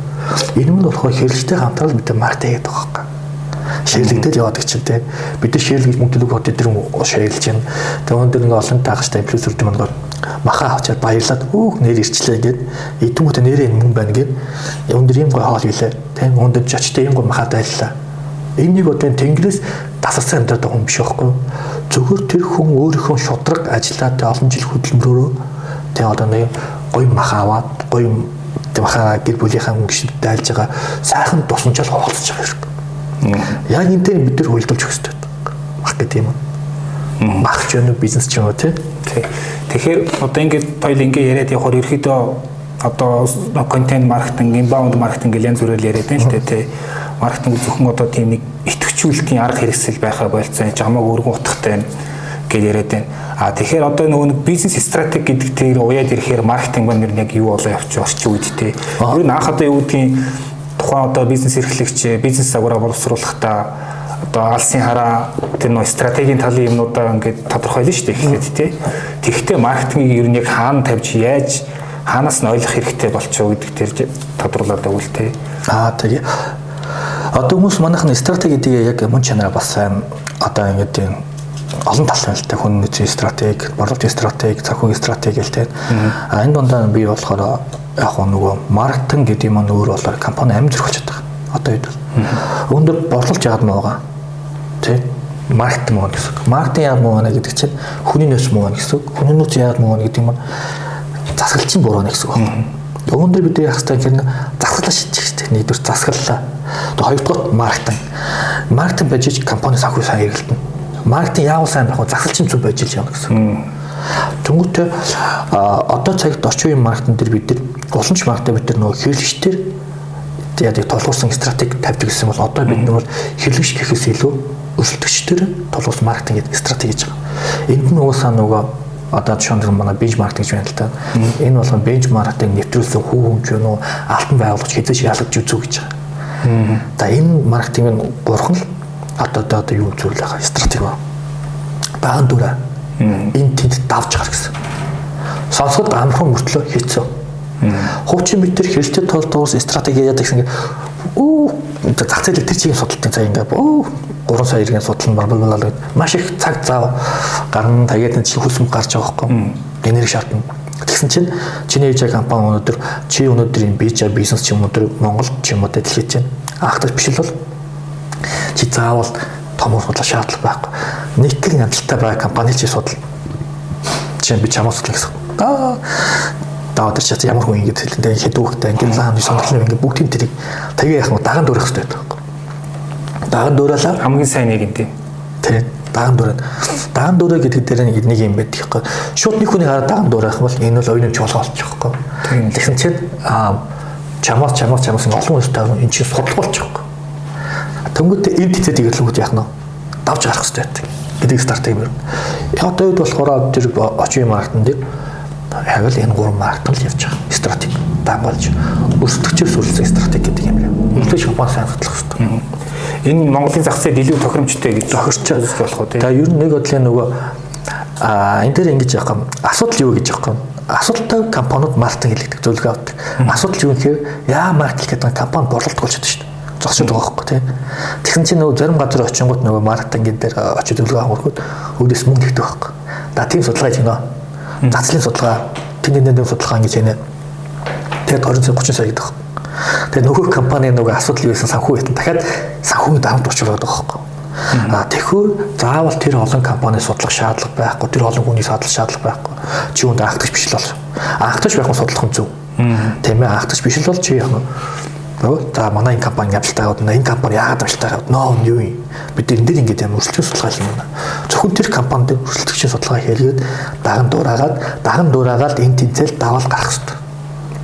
Энэ нь болохоор хэрэглэгчтэй хамтрал бид маркет хийгээд байгаа юм шэрлэгдэл яваад чинь те. Бид нар шэрлэгж мөнгө төлөв хот дээр шэрлж байна. Тэгээ өндөр ингээ олон таагчтай инфлюенсер гэдэг мөнгөөр маха авчаад баярлаад өөх нэр ирчлээ гэд эдгүүтээ нэрээ мөнгө байна гэд өндөр юм гой хоол хийлээ. Тэ өндөр жочтой юм гой маха дайллаа. Энэ нэг одоо тэнгэрээс тасарсан амьдраад байгаа хүн биш байхгүй юу? Зөвхөн тэр хүн өөрийнхөө шудраг ажиллаад олон жил хөдөлмөрөөрөө тэ одоо нэг гой маха аваад гой маха гэр бүлийнхаа мөнгөшөд дайлж байгаа сайхан тусамжаал хуваалцаж байгаа хэрэг. Яг энэ дээр бид хөлдөлж өгөх хэрэгтэй. Мах гэдэг юм. Мах ч юм уу бизнес ч юм уу тий. Тэгэхээр одоо ингээд тойл ингээ яриад явахаар ерөөдөө одоо контент маркетинг, inbound маркетинг гэл янз бүрээр яриад байна л тий. Маркетинг зөвхөн одоо тийм нэг итгчүүлтийн арга хэрэгсэл байхаа болцсон жамааг өргөн утгатай байна гэж яриад байна. А тэгэхээр одоо нөгөө нэг бизнес стратеги гэдэг тэр уяад ирэхээр маркетинг маань яг юу болоо явчих орчин үед те. Ер нь анх одоо юу гэдгийг тухайн одоо бизнес эрхлэгч бизнес загвараа боловсруулахдаа одоо алсын хараа тэр нөө стратегийн талын юмнуудаа ингээд тодорхойлно шүү дээ гэхэд тий. Тэгэхдээ маркетингийг ер нь яг хаана тавьж яаж хаанаас нь ойлгох хэрэгтэй болчихоо гэдэг тэр тодруулаад өгвөл тий. Аа тэгээ Одоо хүмүүс манайхны стратеги гэдэг яг мөн чанараа бас сайн одоо ингээд тийм олон талтай л та хүн нөөцийн стратеги, борлуулалтын стратеги, санхүүгийн стратеги л тийм. А энэ дундаа би болохоор яг нөгөө маркетинг гэдэг юм өөр болоор компани амин зөрчилж чаддаг. Одоо үед өндөр борлуулж яагаад муугаа. Тэ? Маркетинг муу гэсэн. Маркетинг яагаад муу байна гэдэг чинь хүний нөөц муу байна гэсэн. Хүний нөөц яагаад муу байна гэдэг юм засгалчин буруу нэ гэсэн үг. Өнөөдөр бид яах вэ гэхээр засаглаа шийдчих хэрэгтэй. Нэгдүгээр засаглалаа. Тэгээ хоёрдугаар маркетинг. Маркетинг байж ич компани санхүү сайн эргэлтэн. Маркетинг яавал сайн байх вэ? Засаглалчин зүг байж ич явна гэсэн. Тэнгүүтээ одоо цагт орчин үеийн маркетинг дээр бид нар уламж маркетинг бид нар нөгөө хэрэглэгчдэр яг толгуурсан стратеги тавьдаг гэсэн бол одоо бид нар хэрэглэгч гэхээс илүү өрсөлдөгчдөр толгуурсан маркетинг гэдэг стратеги гэж байгаа. Энд нь уусаа нөгөө одоо жишээнд манай бенчмарк гэж байна л да. Энэ болгон бенчмаркыг нэвтрүүлсэн хүү хүмж вэ нүү алтан байгуулагч хэзээ ялгаж үзүү гэж байгаа. За энэ маркетинг нь гурхан л одоо одоо юу зүйл байгаа стратеги ба. Даан дүрэ. Энэ тэнд давж гар гэсэн. Сонсоход амархан мөртлөө хэцүү. Хуучин бид тэр хэлтэй тул туус стратеги яадаг гэсэн үү зах зээл тэр чигийн судалтын цаг ингээ өө 3 сая иргэн судал нь бамбалбалаа гэдэг маш их цаг зав гарна тэгээд чи хөлсөм гарч байгаа байхгүй энерги шаардна тэгсэн чинь чиний ээж компани өнөөдөр чи өнөөдөр юм бич бизнес чи өнөөдөр Монгол чи юм уу дэлхийд чинь ахтар биш л бол. Чи заавал том судлаа шаардлага байхгүй. Нийтлэг амжилттай байгаа компани чи судал чинь би чамаас судлаа гэсэн. Аа даваад чи ямар хүн ингэж хэлэндээ хэдүүхтэй ингээд лаан сонголт ингээд бүгд тийм тэрийг тагьяа яах нь даган дөрөх хэрэгтэй байхгүй Даган дуураалаа хамгийн сайн нэг юм тийм. Тий. Даган дуурай. Даган дуурай гэдэг дээр нэг нэг юм байдаг хэвгүй. Шууд нэг хүний хараад даган дуурайх бол энэ бол оюуны чуулга болчих хэвгүй. Тэгсэн чинь аа чамаас чамаас чамаас олон хүмүүстэй энэ чинь судалгаа болчих хэвгүй. Тэнгүүтээ энд тэтэд игэрлэгүүд яах нь давж гарах хэрэгтэй байдаг. Гэдэг стартыг бэр. Яг одоо үед болохоор тэр очийн маркетинг дээр яг л энэ гурван маркетинг л явж байгаа. Стратеги дагуулж өрсөлдөгчөөр сүрлсэн стратеги гэдэг юм байна. Үлдээж компани сайн судлах хэрэгтэй энэ Монголын зах зээл илүү тохиромжтой гэж тохирч байгаа болох уу тийм. Тэгээ ер нь нэг бодлын нөгөө а энэ дээр ингэж яах юм асуудал юу гэж яах юм асуудалтай компаниуд маркетинг хийлэгдэх зөвлөгөө авдаг. Асуудал юу гэхээр яа маркетинг гэдэг компани борлуулалт болж чаддаг шүү дээ. Зогсоод байгаа байхгүй тийм. Тэгсэн чинь нөгөө зарим газар очингууд нөгөө маркетинг дээр очиж зөвлөгөө авахгүйд өөдөөс мөнгө ихтэй байхгүй. Да тийм судалгаа хийж гинэ. Зацлын судалгаа, тэнгэрийн судалгаа ингэж хийнэ. Тэгээд 20 сая 30 сая гэдэг байхгүй Тэгээ нөгөө компани нөгөө асуудал юу гэсэн санхүү хитэн дахиад санхүүгийн давамт учруулдаг байхгүй. А тэгэхээр заавал тэр олон компани судлах шаардлага байхгүй, тэр олон хүний судлах шаардлага байхгүй. Чи үүнд анхдагч биш л бол. Анхдагч байх нь судлах нь зөв. Тийм ээ, анхдагч биш л бол чи яг Нөгөө за манай энэ компани амжилттай яваад энэ компани яагаад амжилттай яваад нөө юу юм бид энэ дээр ингээд юм өрсөлдөөн судалгаа юм байна. Зөвхөн тэр компанид өрсөлдөгчийн судалгаа хийлгээд даган дуурайгаад даган дуурайгаад энэ тэнцэл даваал гарах хэрэгтэй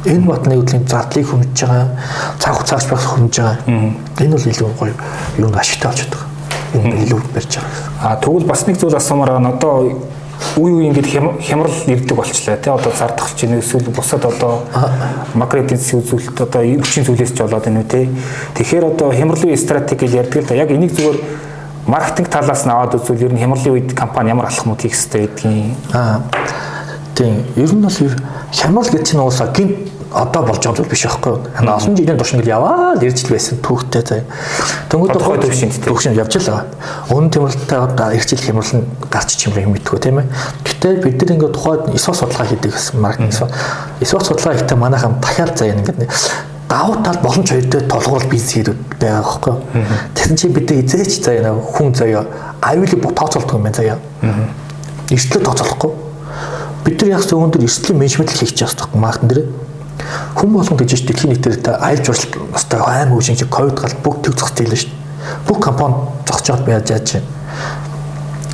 энэ батны хөдлийн зардлыг хөнөж байгаа цаг хугацаач байх хөнөж байгаа. Энэ бол илүү гоё юу ашигтай болж байгаа. Энэ илүү барьж байгаа. А тэгвэл бас нэг зүйл асуумаар байна. Одоо үе үе ингэж хямрал ирдэг болчлаа тий одоо зардах чинь эсвэл бусад одоо макро эдийн засгийн үзүүлэлт одоо эрчим зүйлээс ч болоод байна үү тий тэгэхээр одоо хямралын стратеги гэж ярьдаг л да. Яг энийг зүгээр маркетинг талаас нь аваад үзвэл ер нь хямралын үед компани ямар алхмууд хийх хэрэгтэй гэдгийг аа. Тийм ер нь бол хямрал гэж чинь уусаа гинт одоо болж байгаа зүйл биш байхгүй юу. Хана олон жилийн турш ингээл яваад ирж л байсан түүхтэй заяа. Тэнгүүд хойд төвшин төвшин явж л байгаа. Өмнө тэмрэлттэй одоо ирж ил хямрал нь гарч чимрэг мэдгүй тийм ээ. Гэтэ бид нар ингээд тухайд ИСО судалгаа хийдэг гэсэн ИСО. ИСО судалгаа хийхдээ манайхан дахиад заяа ингээд давуу тал боломж хоёр дээр толгуур бизнес хийдэг байгаа байхгүй. Тэгсэн чинь бид эзээч заяа хүн заяа аюулыг тооцоолдог юм байна заяа. Эрсдлээ тооцоолохгүй. Бид нар яг зөв өндөр эрсдлийн менежмент гэж байгаа байхгүй маркетинг дээр Хүн болгон гэж дэлхийн нийтээр айлж уралт настай айн үе шиг ковид гал бүгд төв зогсож ийлээ шүү. Бүх компани зогсож байгаад яаж яаж чинь.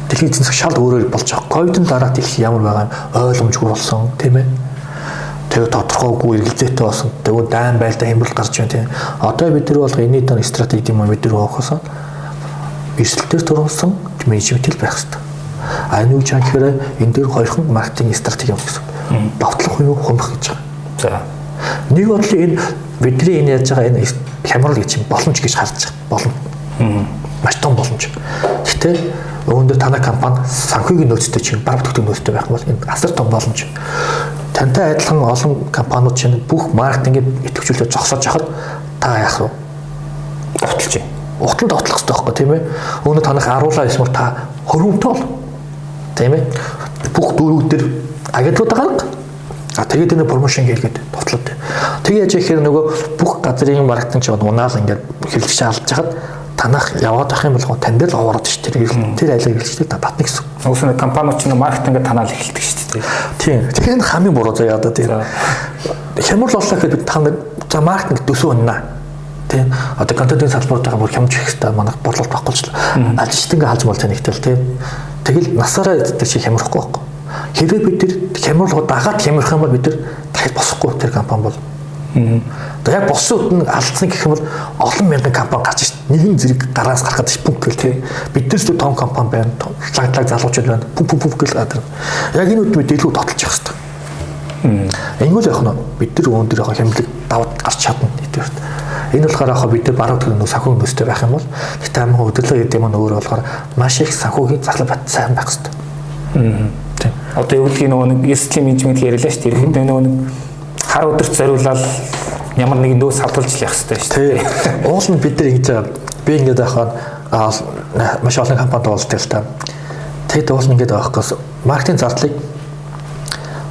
Дэлхийн эзэн засаг шал өөрөөр болж байгаа. Ковидын дараа дэлхий ямар байгаа ойлгомжгүй болсон тийм ээ. Тэгээ тодорхойгүй эргэлзээтэй болсон. Тэгээ дайн байлдаа хямрал гарч байна тийм. Одоо бид нар бол энэний дан стратеги юм бид нар авахсан. Эрсдэлтээр төрүүлсэн менежментэл байх хэрэгтэй. А энэ үе чам гэхээр энэ дээр хоёрхан маркетинг стратеги юм гэсэн. Довтлох уу хумх гэж байгаа. За. Нэг бодлоо энэ бидний энэ яаж байгаа энэ хямрал гэж боломж гэж харж байгаа. Боломж. Маш том боломж. Гэхдээ өөндөө танай компани санхүүгийн нөөцтэй чинь баг төгтөг нөөцтэй байх бол энэ асар том боломж. Тантай адилхан олон компаниуд чинь бүх маркетингэд идэвхжүүлээд зогсоож яхад та яах вэ? довтолж байна. Утанд довтлох хэрэгтэй байхгүй тийм ээ. Өнөө танах аруулаа эсвэл та хөрөмтөө бол. Тийм ээ. Бүх дөрүүд төр агентлууд гарга. А тэгээд энэ промошн хийгээд довтлоод. Тэгээ яаж ихээр нөгөө бүх газрын маркетинг ч унаал ингээд хэлж шаалж хахад танах яваад ах юм бол тань дээр л овоод шүү дээ. Тэр айлыг хэлж та татна гэсэн. Уусна компаниуд чинь маркетингээ танаал эхэлдэг шүү дээ. Тийм. Тэгэхээр хамгийн буруу заяа одоо тийм. Хямрал боллоо гэхэд та нэг за маркетинг төсөө уннаа. Тийм. Одоо контентын салбартаа бүр хямж их хэрэгтэй манайх борлуулалт багуулчлаа. Ажилтнгаа халж бол танигтэл тийм. Тэгэл насаараа эддэг чи хямрахгүй байхгүй. Хэрвээ бид тэр хямрал дагаад хямрах юм бол бид нар дахиж босохгүй тэр компани бол. Тэгээ яг боссон үтэн алдсан гэх юм бол олон мянган компани гарч ирсэн. Нэгэн зэрэг гараас гарахад ш пүнк гэл тий. Бид нар зөв том компани байна. Лаглаг залуучууд байна. Пүнк пүнк пүнк гэл гадар. Яг энэ үед бид илүү таталж явах хэрэгтэй. Энгүүл яг нь бид нар өөн дээр яг хямлаг даваад гарч чадна гэдэг. Энэ болохоор яг бид нар баруун төрний санхүү нөөцтэй байх юм бол тэгтээ амин өдөрлөг гэдэг юм нь өөр болохоор маш их санхүүгийн зарлал бат сайн байх хэрэгтэй. Одоо юу гэдгийг нөгөө нэг ST менежмент яриалаа шүү дээ. Ерөнхийдөө нөгөө нэг хар өдөрт зориулаад ямар нэгэн нөөц хадгалж явах хэрэгтэй шүү дээ. Уул нь бид нар ингэж би ингэж байхад маш олон компанид уулздаг л та. Тэгэд уул нь ингэж байх гэс маркетинг зардлыг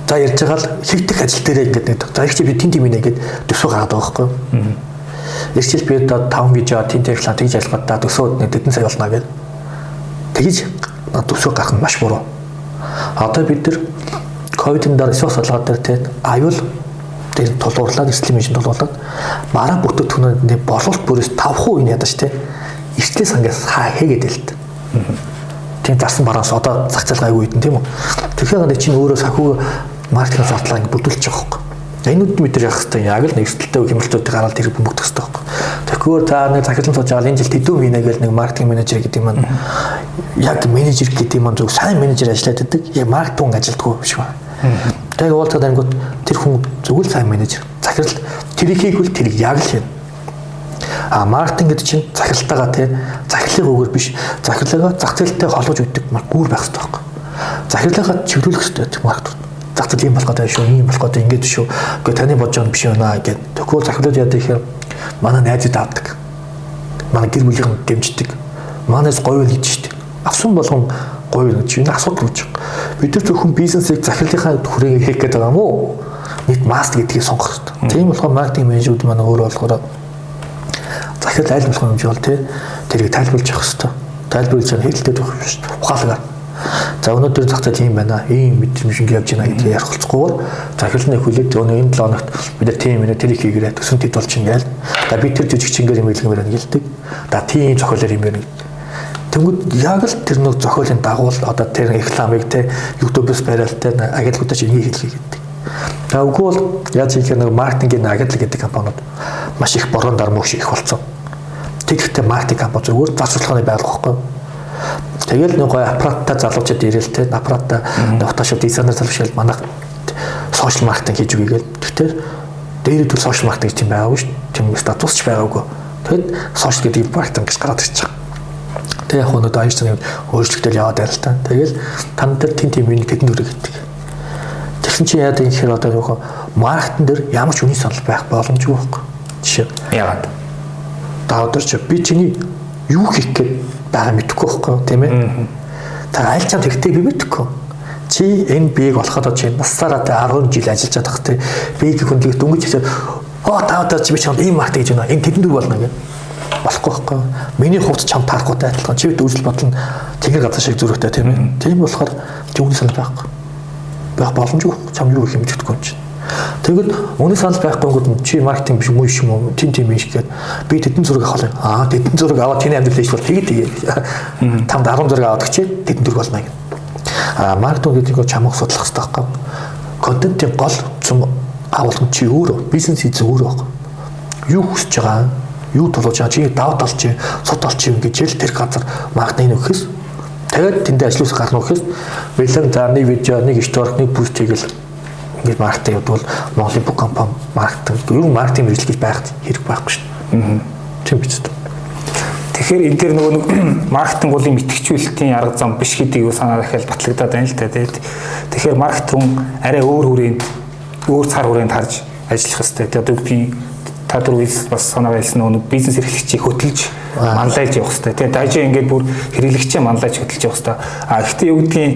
за ярьж байгаа л хэвтэх ажил дээрээ ингэж нэг за их чи би тент юм нэ гэд төсөө гаргаад байгаа байхгүй. Эсвэл би одоо 5 видео тент реклам тэгж ажиллагаад да төсөөд нэг тэдэн сая болно гэд. Тэгж төсөө гарах нь маш буруу Одоо бид нар ковидын дараа сос салгаад дээр те аюул тэр тулгуурлаад эрсдлийн мэжин тулгуурлаад мараа бүртгэгдэхүүний борлуулалт бүрээс 5% нь ядаж те эрсдлийн сангаас хаа хийгээд л та. Тийм зарсан бараас одоо зах зээл гайгүй үйдэн тийм үү. Тэгэхээр чинь өөрөө санхүү маркетинг зардлаа ингэ бүрдүүлж байгаа бид нар яах вэ? Яг л нэгсдэлтэй хэмэлтүүд гараад тэрийг бөмбөгдөх хэрэгтэй байхгүй. Тэгэхээр та нэг захирлан сууж байгаа энэ жил тэдүү хийнэ гэж нэг маркетинг менежер гэдэг юм яг менежер гэдэг юм зөв сайн менежер ажиллаад байдаг. Яг маркетинг ажилтгүй биш ба. Тэгээд уулзаад ангууд тэр хүн зөвхөн сайн менежер. Захирал тэрийг хийгвэл тэрийг яг л хийнэ. А маркетинг гэдэг чинь захиралтайгаа тий захирлын үгээр биш захирлагаа зах зээлтэй холбож өгдөг гүүр байх хэрэгтэй байхгүй. Захирлагаа чиглүүлэх хэрэгтэй маркетинг зах зээл юм болох гэдэг шүү, ийм болох гэдэг ингэж шүү. Гэхдээ таны бодож байгаа биш байна гэд. Тэгвэл захирлууд яадаг ихээр манай найзууд авдаг. Манай гэр бүлийн дэмждэг. Манаас говьл гэж штеп. Авсан болгон говьл гэж энэ асуудал үүж байгаа. Бид нар зөвхөн бизнесийг захирлынхаа хүрээгээ хийх гэдэг юм уу? Нийт маст гэдгийг сонгох хэрэгтэй. Тийм болохоор маркетинг менежерүүд манай өөрөө болохоор захирал аль болох юм жишээ бол тий тэрийг тайлбарлаж явах хэрэгтэй. Тайлбарлаж хэлэлтэд байх юм шүү. Ухаалгаар За өнөөдөр зах зээл юм байна. Ийм мэдрэмж ингэ явж байна гэдгийг ярих болцгоор захирлын хүлээд өнөө энэ 7 хоногт бид тийм нэ тэрийг хийгээрээ төсөн тед болж ингээл. За би тэр жижигчингээр юм хэлгэмээр гэлдэг. Да тийм зохиолоор юм байна. Тэнгүүд яг л тэр нэг зохиолын дагуул одоо тэр рекламыг те YouTube-с бариалтай агентлагуудаа чинь ингэ хэлхий гэдэг. За үгүй бол яаж хийх нэг маркетингийн агентлаг гэдэг компаниуд маш их борон дармууш их болсон. Тэгэхдээ маркетинг компани зүгээр засварлахны байгуулахгүй Тэгэл гой аппараттай залуучууд ирээл те аппараттай фотошоп дизайнер залуучууд манайх сошиал маркетинг хийж үгүй гээл. Тэгэхээр дээр төр сошиал маркетинг тийм байгаагүй шүү. Тийм статусч байгаагүй. Тэгэд сошиал гэдэг маркетинг гэж гараад ирчих. Тэг яг өнөөдөр Einstein өөрчлөлтөөр яваад байл та. Тэгэл тань дээр тим тим юуны тэдэн дүрэг гэдэг. Тэгсэн чи яадаг юм хэрэг одоо юу маркетинг дээр ямар ч үний санал байх боломжгүй байхгүй. Жишээ. Яагаад? Та өдөр чи би чиний юу хийх гээд байгаа мэдэхгүй байхгүй тийм ээ. Та аль ч юм тэгтээ би мэдэхгүй. Чи энэ биеийг болоход чи насаараа 10 жил ажиллаж чадах тийм биеийг хүндийг дөнгөж хэлээ. Оо та одоо чи би чамд ийм маркет гэж байна. Энэ тэдэн дүр болно гэх болохгүй байхгүй. Миний хувьд чам таарахгүйтай адилхан. Чи дүүжил бодлон тэгэр газар шиг зүрхтэй тийм ээ. Тийм болохоор үний санал байхгүй. Байх боломжгүй. Чам юу их юм мэдэхгүй юм чинь. Тэгвэл үнэ санал байхгүйгүүд чи маркетинг биш уу юм уу тим тим биш гэхэд би тэдэн зураг авах юм. Аа тэдэн зураг аваад чиний амьдрал бол тэгээд тэгээд тамд 10 зураг аваад чи тэдэн зураг болно гэх. Аа маркетинг гэдэг нь чамайг судлах хэрэгтэй байхгүй. Контентын гол зам агуулгын чи өөрөө бизнес хийж өөрөө байхгүй. Юу хүсэж байгаа юу тулгууж байгаа чи давд олч чи сод олч юм гэж л тэр газар маркетинг өгөхөөс тэгээд тэндээ ажлуус гарна өгөхөөс бэлэн за нэг видео нэг стори нэг пост хийгээл ингээд маркетинг явуул Монголын бүх компани маркетинг ер нь маркетинг мэрэгжил гэж байх хэрэг байхгүй шүү дээ. Тийм биз дээ. Тэгэхээр энэ дээр нөгөө нэг маркетинг уулын мэтгчүүлэлтийн арга зам биш гэдгийг санаа дахиад батлагдаад байна л та. Тэгээд тэгэхээр маркетинг арай өөр хүрээнд өөр цар хүрээнд харж ажиллах хэрэгтэй. Тэгээд би та дөрөв бас санаа байлсан нэг бизнес эрхлэгчийг хөтөлж манлайлж явах хэрэгтэй. Тэгээ дайжаа ингээд бүр хэрэглэгчээ манлайлж хөтөлж явах хэрэгтэй. А гэхдээ юу гэдгийг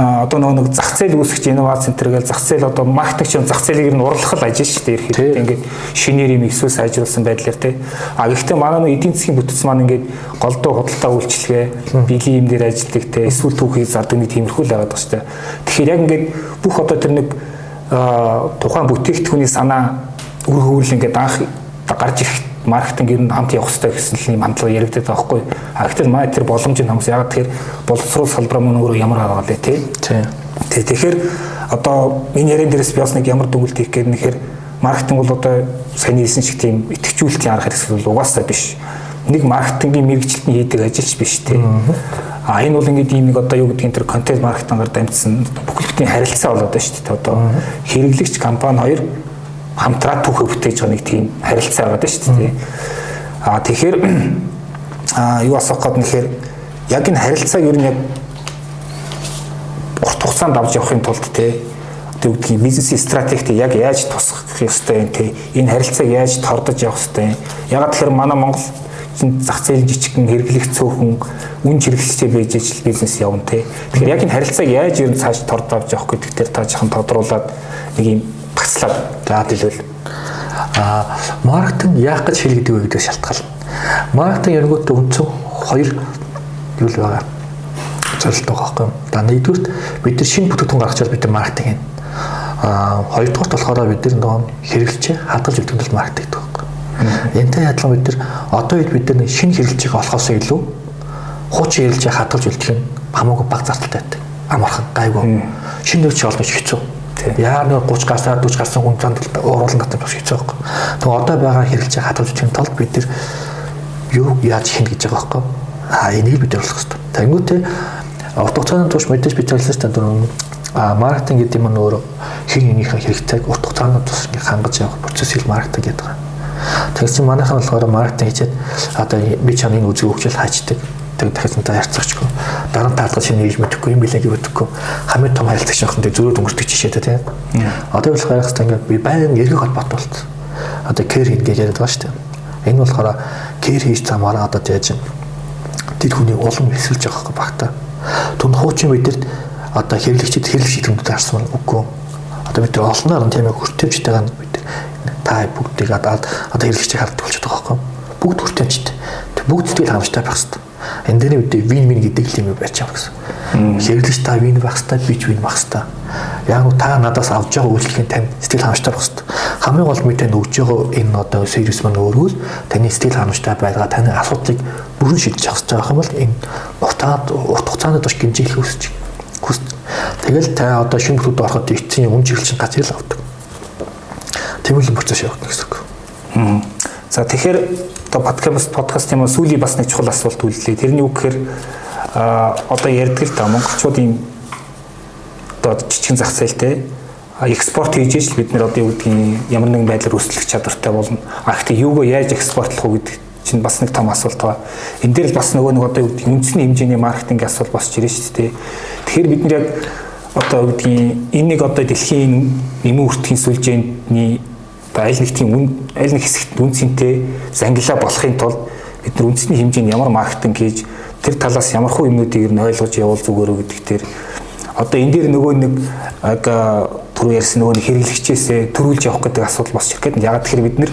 одоо нөгөө нэг зах зээл үүсгэж инновац центр гэж зах зээл одоо маркетинг зах зээлийг нь урлах л ажил шүү дээ ирэхэд ингээд шинээр юм эсвэл сайжруулсан байдлаар тий. А гэхдээ манай нөгөө эдийн засгийн бүтц маань ингээд голдуу худалдаа үйлчлэгээ биелийн юм дээр ажилладаг тий. Эсвэл түүхий зардаг нэг тиймэрхүү л байгаад дээ. Тэгэхээр яг ингээд бүх одоо тэр нэг тухайн бүтээгдэхүүний санаа үр хөвөл ингээд анх гарч ирэх маркетинг ер нь хамт явах хэрэгтэй гэсэн юм хандлага яригддаг байхгүй. А гэтэл маа тэр боломж нь хүмүүс ягаад тэгэхээр боловсруул салбар мөн өөрөө ямар арга лээ тий. Тийм. Тэгэхээр одоо энэ ярен дээрээс би бас нэг ямар дүгнэлт хийх гээд нэхэр маркетинг бол одоо сайн хэлсэн шиг тийм итгэвчүүлэлтийн арга хэрэгсэл бол угаасаа биш. Нэг маркетингийн мэрэгчлэлтний хийдэг ажилч биш тий. А энэ бол ингээд ийм нэг одоо юу гэдгийг тэр контент маркетингаар дамжсан бүхэлдээ харилцаа болоод байна шүү дээ. Одоо хэрэглэгч компани хоёр хамтраа түүхээ бүтээж байгаа нэг тийм харилцаа байгаа шүү дээ. Аа тэгэхээр аа юу асах гээд нэхэр яг энэ харилцааг ер нь яг урт хугацаанд авч явахын тулд те одоо үгдгийн бизнес стратегид яг яаж тусах ёстой юм те энэ харилцааг яаж тордож явах ёстой юм. Ягаад тэгэхээр манай Монгол зах зээл жижигхэн хэрэглэх цөөхөн үн хэрэглэлтэй байж ажил бизнес явна те. Тэгэхээр яг энэ харилцааг яаж ер нь цааш торд авч явах гэдэг дээр та жоохон тодруулаад нэг юм багслаад за хэлвэл а маркетинг яах гэж хэлэгдэг вэ гэдэг шалтгаална. Маркетинг яргууд өнцөг хоёр юу л байгаа. Зорилт байгаа байхгүй юу? За нэгдүгürt бид нар шинэ бүтээгдэхүүн гаргачаар бид нар маркетинг хийн. А хоёрдугаарт болохоор бид нар нөгөө хэрэглэчээ хадгалж өгдөг нь маркетинг гэдэг байхгүй юу? Энтэй адилхан бид нар одоо үед бид нар шинэ хэрэглэчийг олохоос илүү хуучин хэрэглэчээ хадгалж үлдэх нь хамаагүй бага зардалтай байдаг. Амархан гайгүй. Шинэ нөхцөл олгож хэцүү Яа нэг 30 гарсаар 40 гарсан хүн занд уруулан татах бас хэцүү байхгүй. Тэг одоо байгаа хэрэглэж хадгалж үтгэхийн тулд бид нар юу яаж хийнэ гэж байгаа байхгүй. А энийг бид ойлгох хэрэгтэй. Тэнгүүтээ урт хугацааны турш мэдээж бид хэлсэн чинь а маркетинг гэдэг юм өөр хин нэгнийхээ хэрэгцээг урт хугацааны турш хангаж явах процессыг маркетинг гэдэг. Тэгсэн чинь манайхан болохоор маркетинг хийчихэд одоо би чанын үзэг хөгжил хаачдаг тэг дахиад энэ харьцагчгүй. Дараа нь таалгал шинэ хийж мэдэхгүй юм билээ гэвэдэггүй хамгийн том харилцагч явах нь зөрөө өнгөртөг жишээ тэ тийм. Одоо бол хайрах хэрэгтэй ингээд би баян эргэх холбоот болт. Одоо кэр хийн гэж яриад байгаа шүү дээ. Энэ болохоор кэр хийж замаараа одоо яаж тэр хүний улам эсэлж байгаа хэрэг багтаа. Түн хуучин бидэрт одоо хэрэглэгчид хэрэглэгч тэмдэгт харсан үгүй. Одоо бид олноор нь тийм ээ хүртэвчтэйгээ бид та бүгдийг одоо хэрэглэгчийг харддаг болчиход байгаа байхгүй бүгд хүртэвчтэй бүгд сэтгэл хангамжтай байх хэрэгтэй Энэ дээр үүдээ вин вин гэдэг л юм байж байгаа гэсэн. Хэрэглэж та вин байх хэвээр би ч вин байх хэвээр. Яг нь та надаас авж байгаа үйлчлэгийн тань сэтгэл байх хэвээр. Хамгийн гол мэт тань өгж байгаа энэ одоо сервис маань өөрөөр таны сэтгэл ханамжтай байгаа таны асуудлыг бүрэн шийдэж авах хэрэгтэй юм бол энэ утаад урт хугацаанд турш гинжийлэх хүсэж хүс. Тэгэл та одоо шинэ бүлэгт ороход эцсийн өмжиглчин газар л авдаг. Тэмүүлэн процесс явагдана гэсэн үг. За тэгэхээр одоо подкаст подкаст юм уу сүүлийн бас нэг чухал асуулт үйлдэлээ. Тэрний үг гэхээр одоо ярьдаг л та монголчууд ийм одоо жижигэн зах зээлтэй экспорт хийж иж бид нэр одоо юу гэдгийг ямар нэгэн байдлаар өсөлөх чадвартай болно. А гэхдээ юугаа яаж экспортлох вэ гэдэг чинь бас нэг том асуулт байгаа. Энэ дээр л бас нөгөө нэг одоо юу гэдгийг үндэсний хэмжээний маркетинг асуулт босч ирж шүү дээ. Тэгэхээр бид нэр яг одоо юу гэдгийг энэ нэг одоо дэлхийн нэмэн үртгийн сүлжээний аль нэг тийм үн аль нэг хэсэгт үн цэнтэй зангилаа болохын тулд бид нар үндэсний хэмжээнд ямар маркетинг хийж тэр талаас ямар хуу юмнуудыг нь ойлгож явуул зүгээрөө гэдэг дээр одоо энэ дээр нөгөө нэг түрүү ярьсан нөгөө хэрэглэгчээсээ төрүүлж явах гэдэг асуудал босч ирэх гэдэг. Яг тэгэхээр бид нэр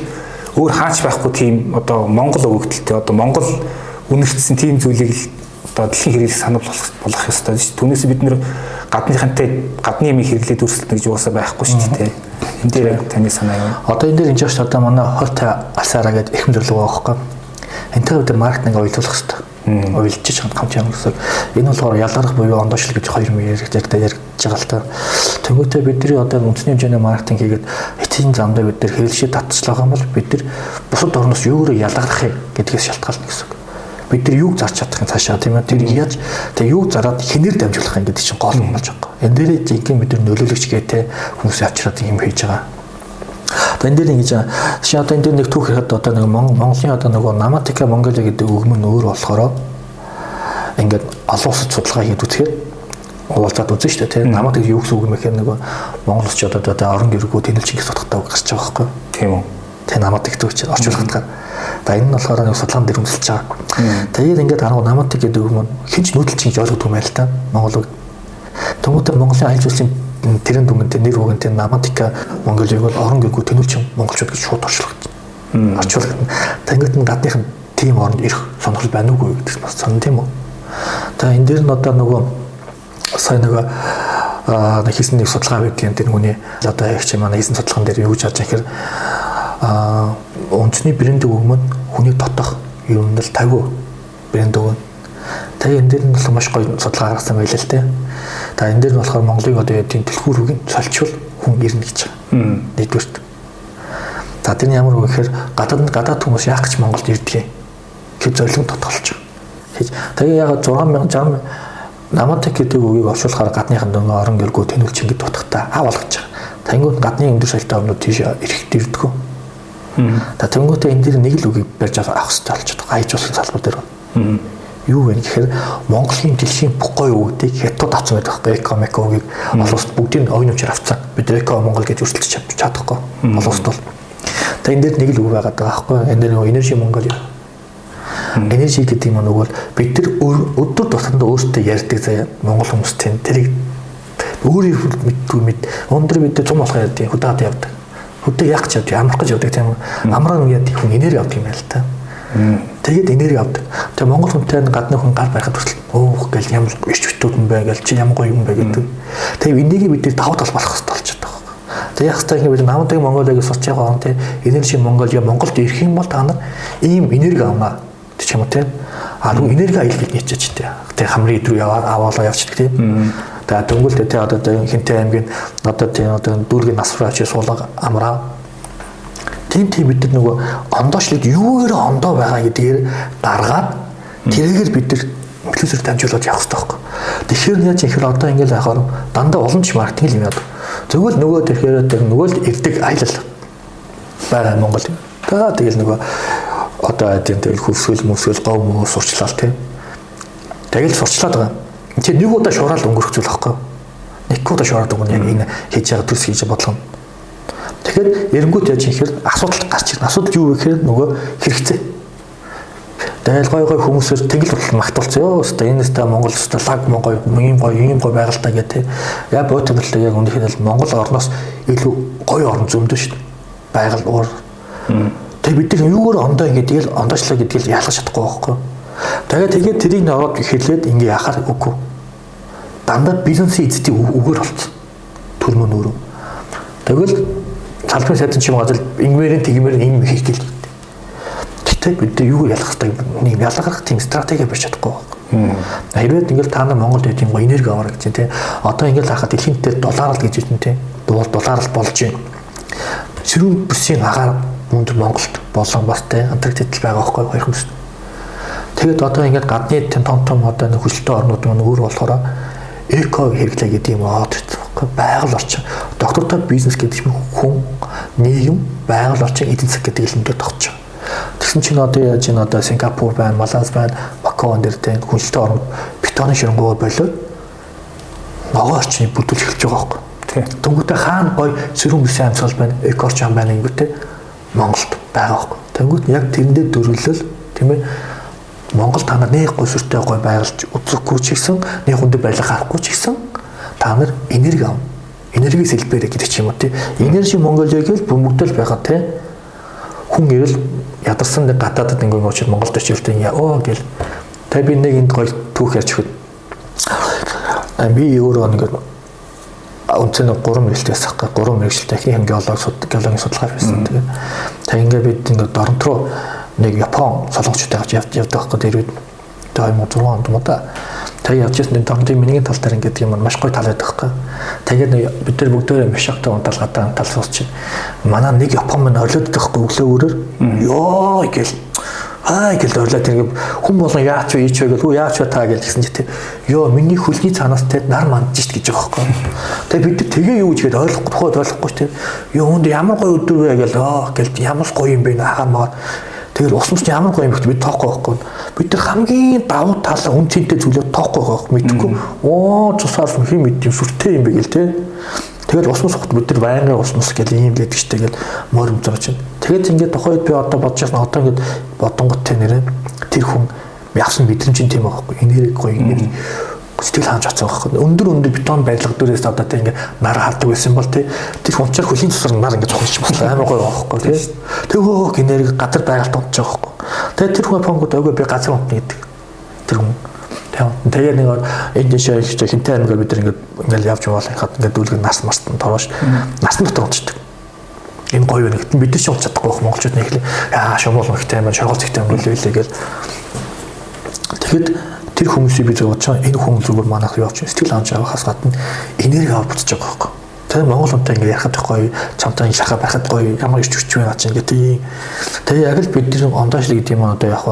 өөр хаач байхгүй тийм одоо Монгол өгөгдөлтэй одоо Монгол үнэрчсэн тийм зүйлийг л одоо дэлхийн хэрэглэх санал болгох ёстой шүү. Түүнээс бид нэр гадныхантай гадны юм хэрэглээд өрсөлдөх гэж уусаа байхгүй шүү дээ. Энд дээр таны санаа юу? Одоо энэ дээр энэ ч одоо манай хортой алсаараа гэдэг их мэдрэлэг байгаа байхгүй. Энтэй бид маркетинг ойлгох хэрэгтэй. Ойлж чад хамт юм гэсэн. Энэ болохоор ялгарх буюу ондоошлол гэж хоёр юм яригддаг яригдж байгаа л та. Тэнгүүтээ бидний одоо үндэсний хэмжээний маркетинг хийгээд эцсийн замдаа бид нар хэлшээ татцлага юм бол бид нар бусад орноос юугаар ялгарх юм гэдгээс шалтгаална гэсэн бид нар юуг зарч чадах юм цаашаа тийм ээ. Тэр яаж тэг юуг зараад хинээр дамжуулах юм гэдэг чинь гол юм болж байгаа. Энэ дээр жинхэнэ бид нар нөлөөлөгч гээтэй хүмүүс авчираад юм хийж байгаа. Одоо энэ дээр ингэж чи одоо энэ дээр нэг түүх ихэд одоо нэг Монголын одоо нөгөө Наматика Монголиа гэдэг өгмөн өөр болохоор ингээд олон улсад судалгаа хийгээд үзэхээр уулзаад үзэн шүү дээ тийм намайг юу гэсэн үг юм гэхээр нөгөө Монгол улсчууд одоо орон гэргүү тэнэлж их судахтаа гарч байгаа байхгүй тийм үү. Тэ наматик гэж орчуулгатгаар. За энэ нь болохоор нэг судалгаан дээр өмсөлж байгаа. Тэгээд ингээд арга наматик гэдэг юм хинч нүүдэлч гэж ойлгодог юм байл та. Монгол Тэнгүүтээ Монголын аялал жуулчлалын тэрэн дүнгэнтэй нэр үгэнтэй наматика Монголыг бол орон гэргүй тэнүүлчин монголчууд гэж шууд орчуулдаг. Орчуулдаг. Тэнгүүт нь гадныхан тийм оронд ирэх сонирхол байна уугүй гэдэг бас сонь тийм үү. За энэ дээр нь одоо нөгөө сайн нөгөө а хийсэн нэг судалгаа байдгийн тэр хүний одоо яг чи манай хийсэн судалгаан дээр юу гэж байгаа гэхээр а үндэсний брэнд өгмөн хүний дотох ер нь л 50 брэнд өгнө. Тэгээ энэ дээр нь бол маш гоё судалгаа гаргасан байлаа л те. За энэ дээр нь болохоор Монголыг одоо тийм дэлгүүрүүгийн солилцвол хүн ирнэ гэж байгаа. Нэгдүгürt. За тэрний ямар үг гэхээр гадаад гадаад хүмүүс яах гэж Монголд ирдэг юм. Гэв зорилго тодтолж байгаа. Тэгээ яг 6000 60 наматик гэдэг үгийг орчуулахаар гадныхан дөнгө орон гэргүү тэнүүлч ингэ дутахтаа ав болгож байгаа. Тэнгүүд гадны өндөр шалтай өмнөд тийш ирэхэд ирдэггүй. За тэнгүүтээ энэ дэр нэг л үгийг барьж авах хэрэгтэй болж байгаа. Айжуулсан салбар дээр. Юу вэ гэхээр Монголын дэлхийн бүх гоё үгдийг хятад авсан байдаг байхгүй эко меко үгийг олон улсад бүгдийг ойн учир авцсан. Бид эко Монгол гэж өрсөлдөж чадахгүй. Олон улсад бол. Тэгээ энэ дэр нэг л үг байгаад байгаа байхгүй. Энэ дэр энержи Монгол Энержи гэдэг юм нөгөө бид нар өдөр тутамдаа өөртөө ярьдаг заяа монгол хүмүүс тийм тэрийг өөрийн мэдгүй мэд. Өндөр бид зам болох ярьдаг худаад явдаг. Хөдөө яг ч явдаг, амрах гэж явдаг тийм. Амраа нэг яд хүн энерги авдаг юм байл та. Тэгээд энерги авдаг. Тэгээ монгол хүнтэй гадны хүн гар байхад хүртэл өөх гэл ямар ич битүүд юм бэ? гэл чи ямар гоё юм бэ? Гэдэг. Тэгээ энийг бид нэр давуу тал болох хэрэгтэй болчиход байгаа. Тэгээ яг хэвээр бид намдаг Монголыг сурч байгаа он тийм энержи Монгол я Монголд ирэх юм бол та нар ийм энерги авнаа ч юм уу тийм а руу энерги аялал гэж нийцэж тийм тэг. Хамрын идрүү яваад аваалаа явчихдаг тийм тэгээ дөнгөлтэй тийм одоо хинтэй аймгийн одоо тийм одоо дүүргийн насвраа чи суулга амраа тийм тийм бид нар нөгөө ондоочлог юугээр ондоо байгаа гэдгээр гаргаад тэрийгээр бид нар плюсээр дамжуулаад явах хэрэгтэй байхгүй. Тэгэхээр яаж ихэр одоо ингээл яхаар дандаа уламж маркетинг юм яа. Зөвхөн нөгөө тэрхээр нөгөө л ирдэг аялал байгаа Монгол. За тэгэл нөгөө одоо тийм тэгэл хөвсгөл мөсгөл гов мөө сурчлаа тийм. Тэгэл сурчлаад байгаа. Чи нэг удаа шуурал өнгөрөх зүйл байхгүй. Нэг удаа шуураад өнгөрнө яг энэ хийж байгаа төс хийж бодлого. Тэгэхээр эренгүүт яаж ихээр асуудал гарч ирнэ. Асуудал юу вэ гэхээр нөгөө хэрэгцээ. Тэгэл гой хүмүүсээр тэгэл бол магтуулсан ёо. Өстө энэ өстө Монгол өстө лаг Монгол ийм гоё ийм гоё байгальтай гэдэг. Яг бодтолтой яг үнэхээр л Монгол орноос илүү гоё орн зөмдөө шүү дээ. Байгаль уур Тэгээ бид нар юугаар ондоо ингэ тэгэл ондоочлаа гэдгийг ялгаж чадахгүй байхгүй. Тэгээд тэгээд тэрийг нь ороод хэлээд ингэ яхаар үгүй. Дандаа бизнесийн эзэдийн үгээр болцсон. Төрмөн өөрөө. Тэгвэл салбарын сайдын чим газар ингэмэрийн тэгмээр юм хийх гээл. Гэтэ бид юу ялах хэрэгтэй нэг ялгарх тийм стратеги барьж чадахгүй байна. Хэрвээ ингээл та нар Монголд юм го энерги аваар гэж тийм одоо ингээл харахад дэлхийн дээр доллар л гэж юм тийм доллар л болж байна. Сэрүүн бүсийн агаар өндөр Монголд болон бас тэ Антарктидл байгаа байхгүй хоёр хүмүүс. Тэгээд одоо ингээд гадны том том одоо хүчтэй орнууд маань өөр болохоор эко хэрэглээ гэдэг юм аа гэхгүй байгаль орчин доктортой бизнес гэдэг чинь хүн нийгэм байгаль орчин эдийн засаг гэдэг л өндөр тогтчих. Тэгсэн чинь одоо яаж ин одоо Сингапур байна, Малайз байна, Макаон дээр тэ хүчтэй орн бетоны ширэнгуй болоод ногоо орчныг бүрдүүлж эхэлж байгаа байхгүй. Тэнгүүтээ хаана гой сэрүүн бүсийн амьсгал байна, эко орчин байна ингэвтэй Монголд байгаа байхгүй. Тэнгүүд яг тэрэндээ дөрвөлөл тийм ээ Монгол та нар нэг гой сүртэй гой байгуулж үзэхгүй ч гэсэн нэг хүндээ байлга харахгүй ч гэсэн та нар энерги ав. Энерги сэлбэрэ гэдэг ч юм уу тийм. Энержи Монголиа гэж бөмбөгдөл байгаа тийм. Хүн ирэл ядарсан нэг гадаадд ингээд очиж Монголд ирдэг яа гэл. Тэ би нэг энд гой түүх ярьж өгöd. Би өөрөө нэг үнцэн 3 мэрэгчлээ хэрэг 3 мэрэгчлээ хин геолог геологийн судалгаа байсан. Тэгээд та ингээ бид ингээ доронт руу нэг Япон солонгочтой авч явдаг байхгүй дэрвэд 2006 онд юм да. Тэгээ явж ирсэн доронтын миний тал дээр ингээ юм маш гоё тал байдаг байхгүй. Тэгээд бид нар бүгдөө мешактай унтал гадаа тал суусч. Манай нэг Япон мань орлоод байхгүй өглөө өрөөр ёо гэл аа гэл орлоо тэр хүн болон яач вэ ийч вэ гэл хөө яач вэ та гэл гэсэн чи ёо миний хөлний цаанаас те нар мандж шít гэж байгаа байхгүй. Тэгээ бид тэгээ юу гэж ойлгохгүй тухайд ойлгохгүй те. Ёо хүнд ямар гоё өдөр вэ гэл аа гэл ямар гоё юм бэ хаа маа. Тэгэл ус мус ямар гоё юм бэ бид тоохгүй байхгүй. Бид нар хамгийн давуу тал үн цэнтэй зүйлээ тоохгүй байхгүй мэдхгүй. Оо цусаар хэм мэд юм сүртэй юм бэ гэл те. Тэгэл ус мус хот бид нар байнгын ус мус гэл ийм гэдэг штэ гэл морим зурж чинь. Тэгээд ингээд тухайд би одоо бодож байна одоо ингээд бодонгот тэ нэрэ тэр хүн явсан мэдрэмж тийм байгаа байхгүй энерги гоё ингээд сэтгэл хаанч авсан байхгүй. Өндөр өндөр бетон барилга дээрээс одоо тийм ингээд нар хардаг байсан бол тий тэр хүнчээр хөлийн цусар нар ингээд цугч бослоо амар гоё байхгүй тий. Тэгөө энерги газар байгальд унтж байгаа байхгүй. Тэгээд тэр хүн фонгод өгөө би газар унтна гэдэг. Тэр хүн. Тэгээ нэг энэ дэшээ хинтээ аймгаар бид ингээд ингээд явж яваал хаад ингээд дүүлгэн нас март нь тороош нас дотор унтчихдаг. Энэ гоё байна гэтэн бид нар ч унт чадахгүй байх монголчууд нэг л яа шумуул мөхтэй юм шоргол зэгтэй юм билээ гэлээ Тэгэхэд тэр хүмүүсийг би зөвөж чаа энэ хүн зүгээр манайх явж сэтгэл хангаж авахаас гадна энерги авах буцаж байгаа байхгүй. Тэгээ Монгол хүнтэй ингээд ярихад гоё, чамтай шахаа байхад гоё, ямар ч хүч байна ч ингээд тийм. Тэгээ яг л бидний ондоошлог гэдэг юм одоо яг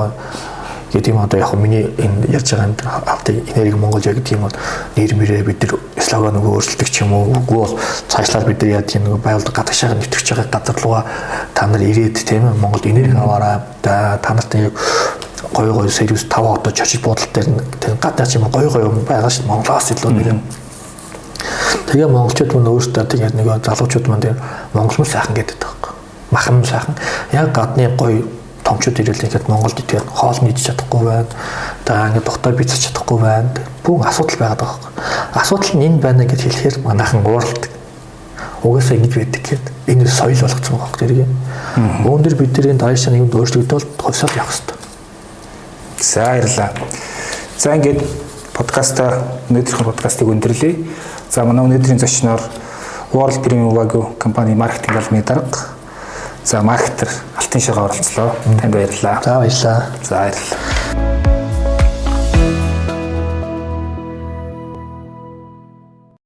гэдэг юм одоо яг миний энэ ярьж байгаа энэ авдаг энерги Монгол яг гэдэг юм бол нэр мөрөө бид нар слоган нөгөө өөрчлөлтөг ч юм уу үгүй бол цаашлаад бид нар яа тийм нөгөө байгууллага гадагшаага нэвтгэж байгаа газар руугаа та нар ирээд тийм ээ Монголд энерги аваараа та нартай яг гой гой сервис 5 одоо чочиж буудлал дээр тэр гадаа ч юм гой юм байгаа шүү Монголоос илүү нэр. Тэгээ монголчууд мөн өөрсдөө тэгээд нэг залуучууд маань тэр монгол мөр сайхан гэдэг таахгүй. Махан сайхан. Яг гадны гой томчууд ирэл ингээд Монголд итгэхэд хоол нийж чадахгүй байна. За ингээд доктор бицэж чадахгүй байна. Бүгд асуудал байгаад байгаа хэрэг. Асуудал нь энэ байна гэж хэлэхээр манайхан ууралдаг. Угаасаа ингэж байдаг гэхэд энэ соёл болгоцсон байгаа хэрэг. Үүн дээр бидний дайшаа нэг өөрчлөгдөөл хувьсаад явах хэрэгтэй. За баярлалаа. За ингээд подкаста өнөөдрийн подкастыг өндөрлөе. За манай өнөөдрийн зочноор World Premium Wagyu компани маркетинг албаны дарга За маркетер Алтын шигаа оролцлоо. Танд баярлалаа. За баярлалаа. За баярлалаа.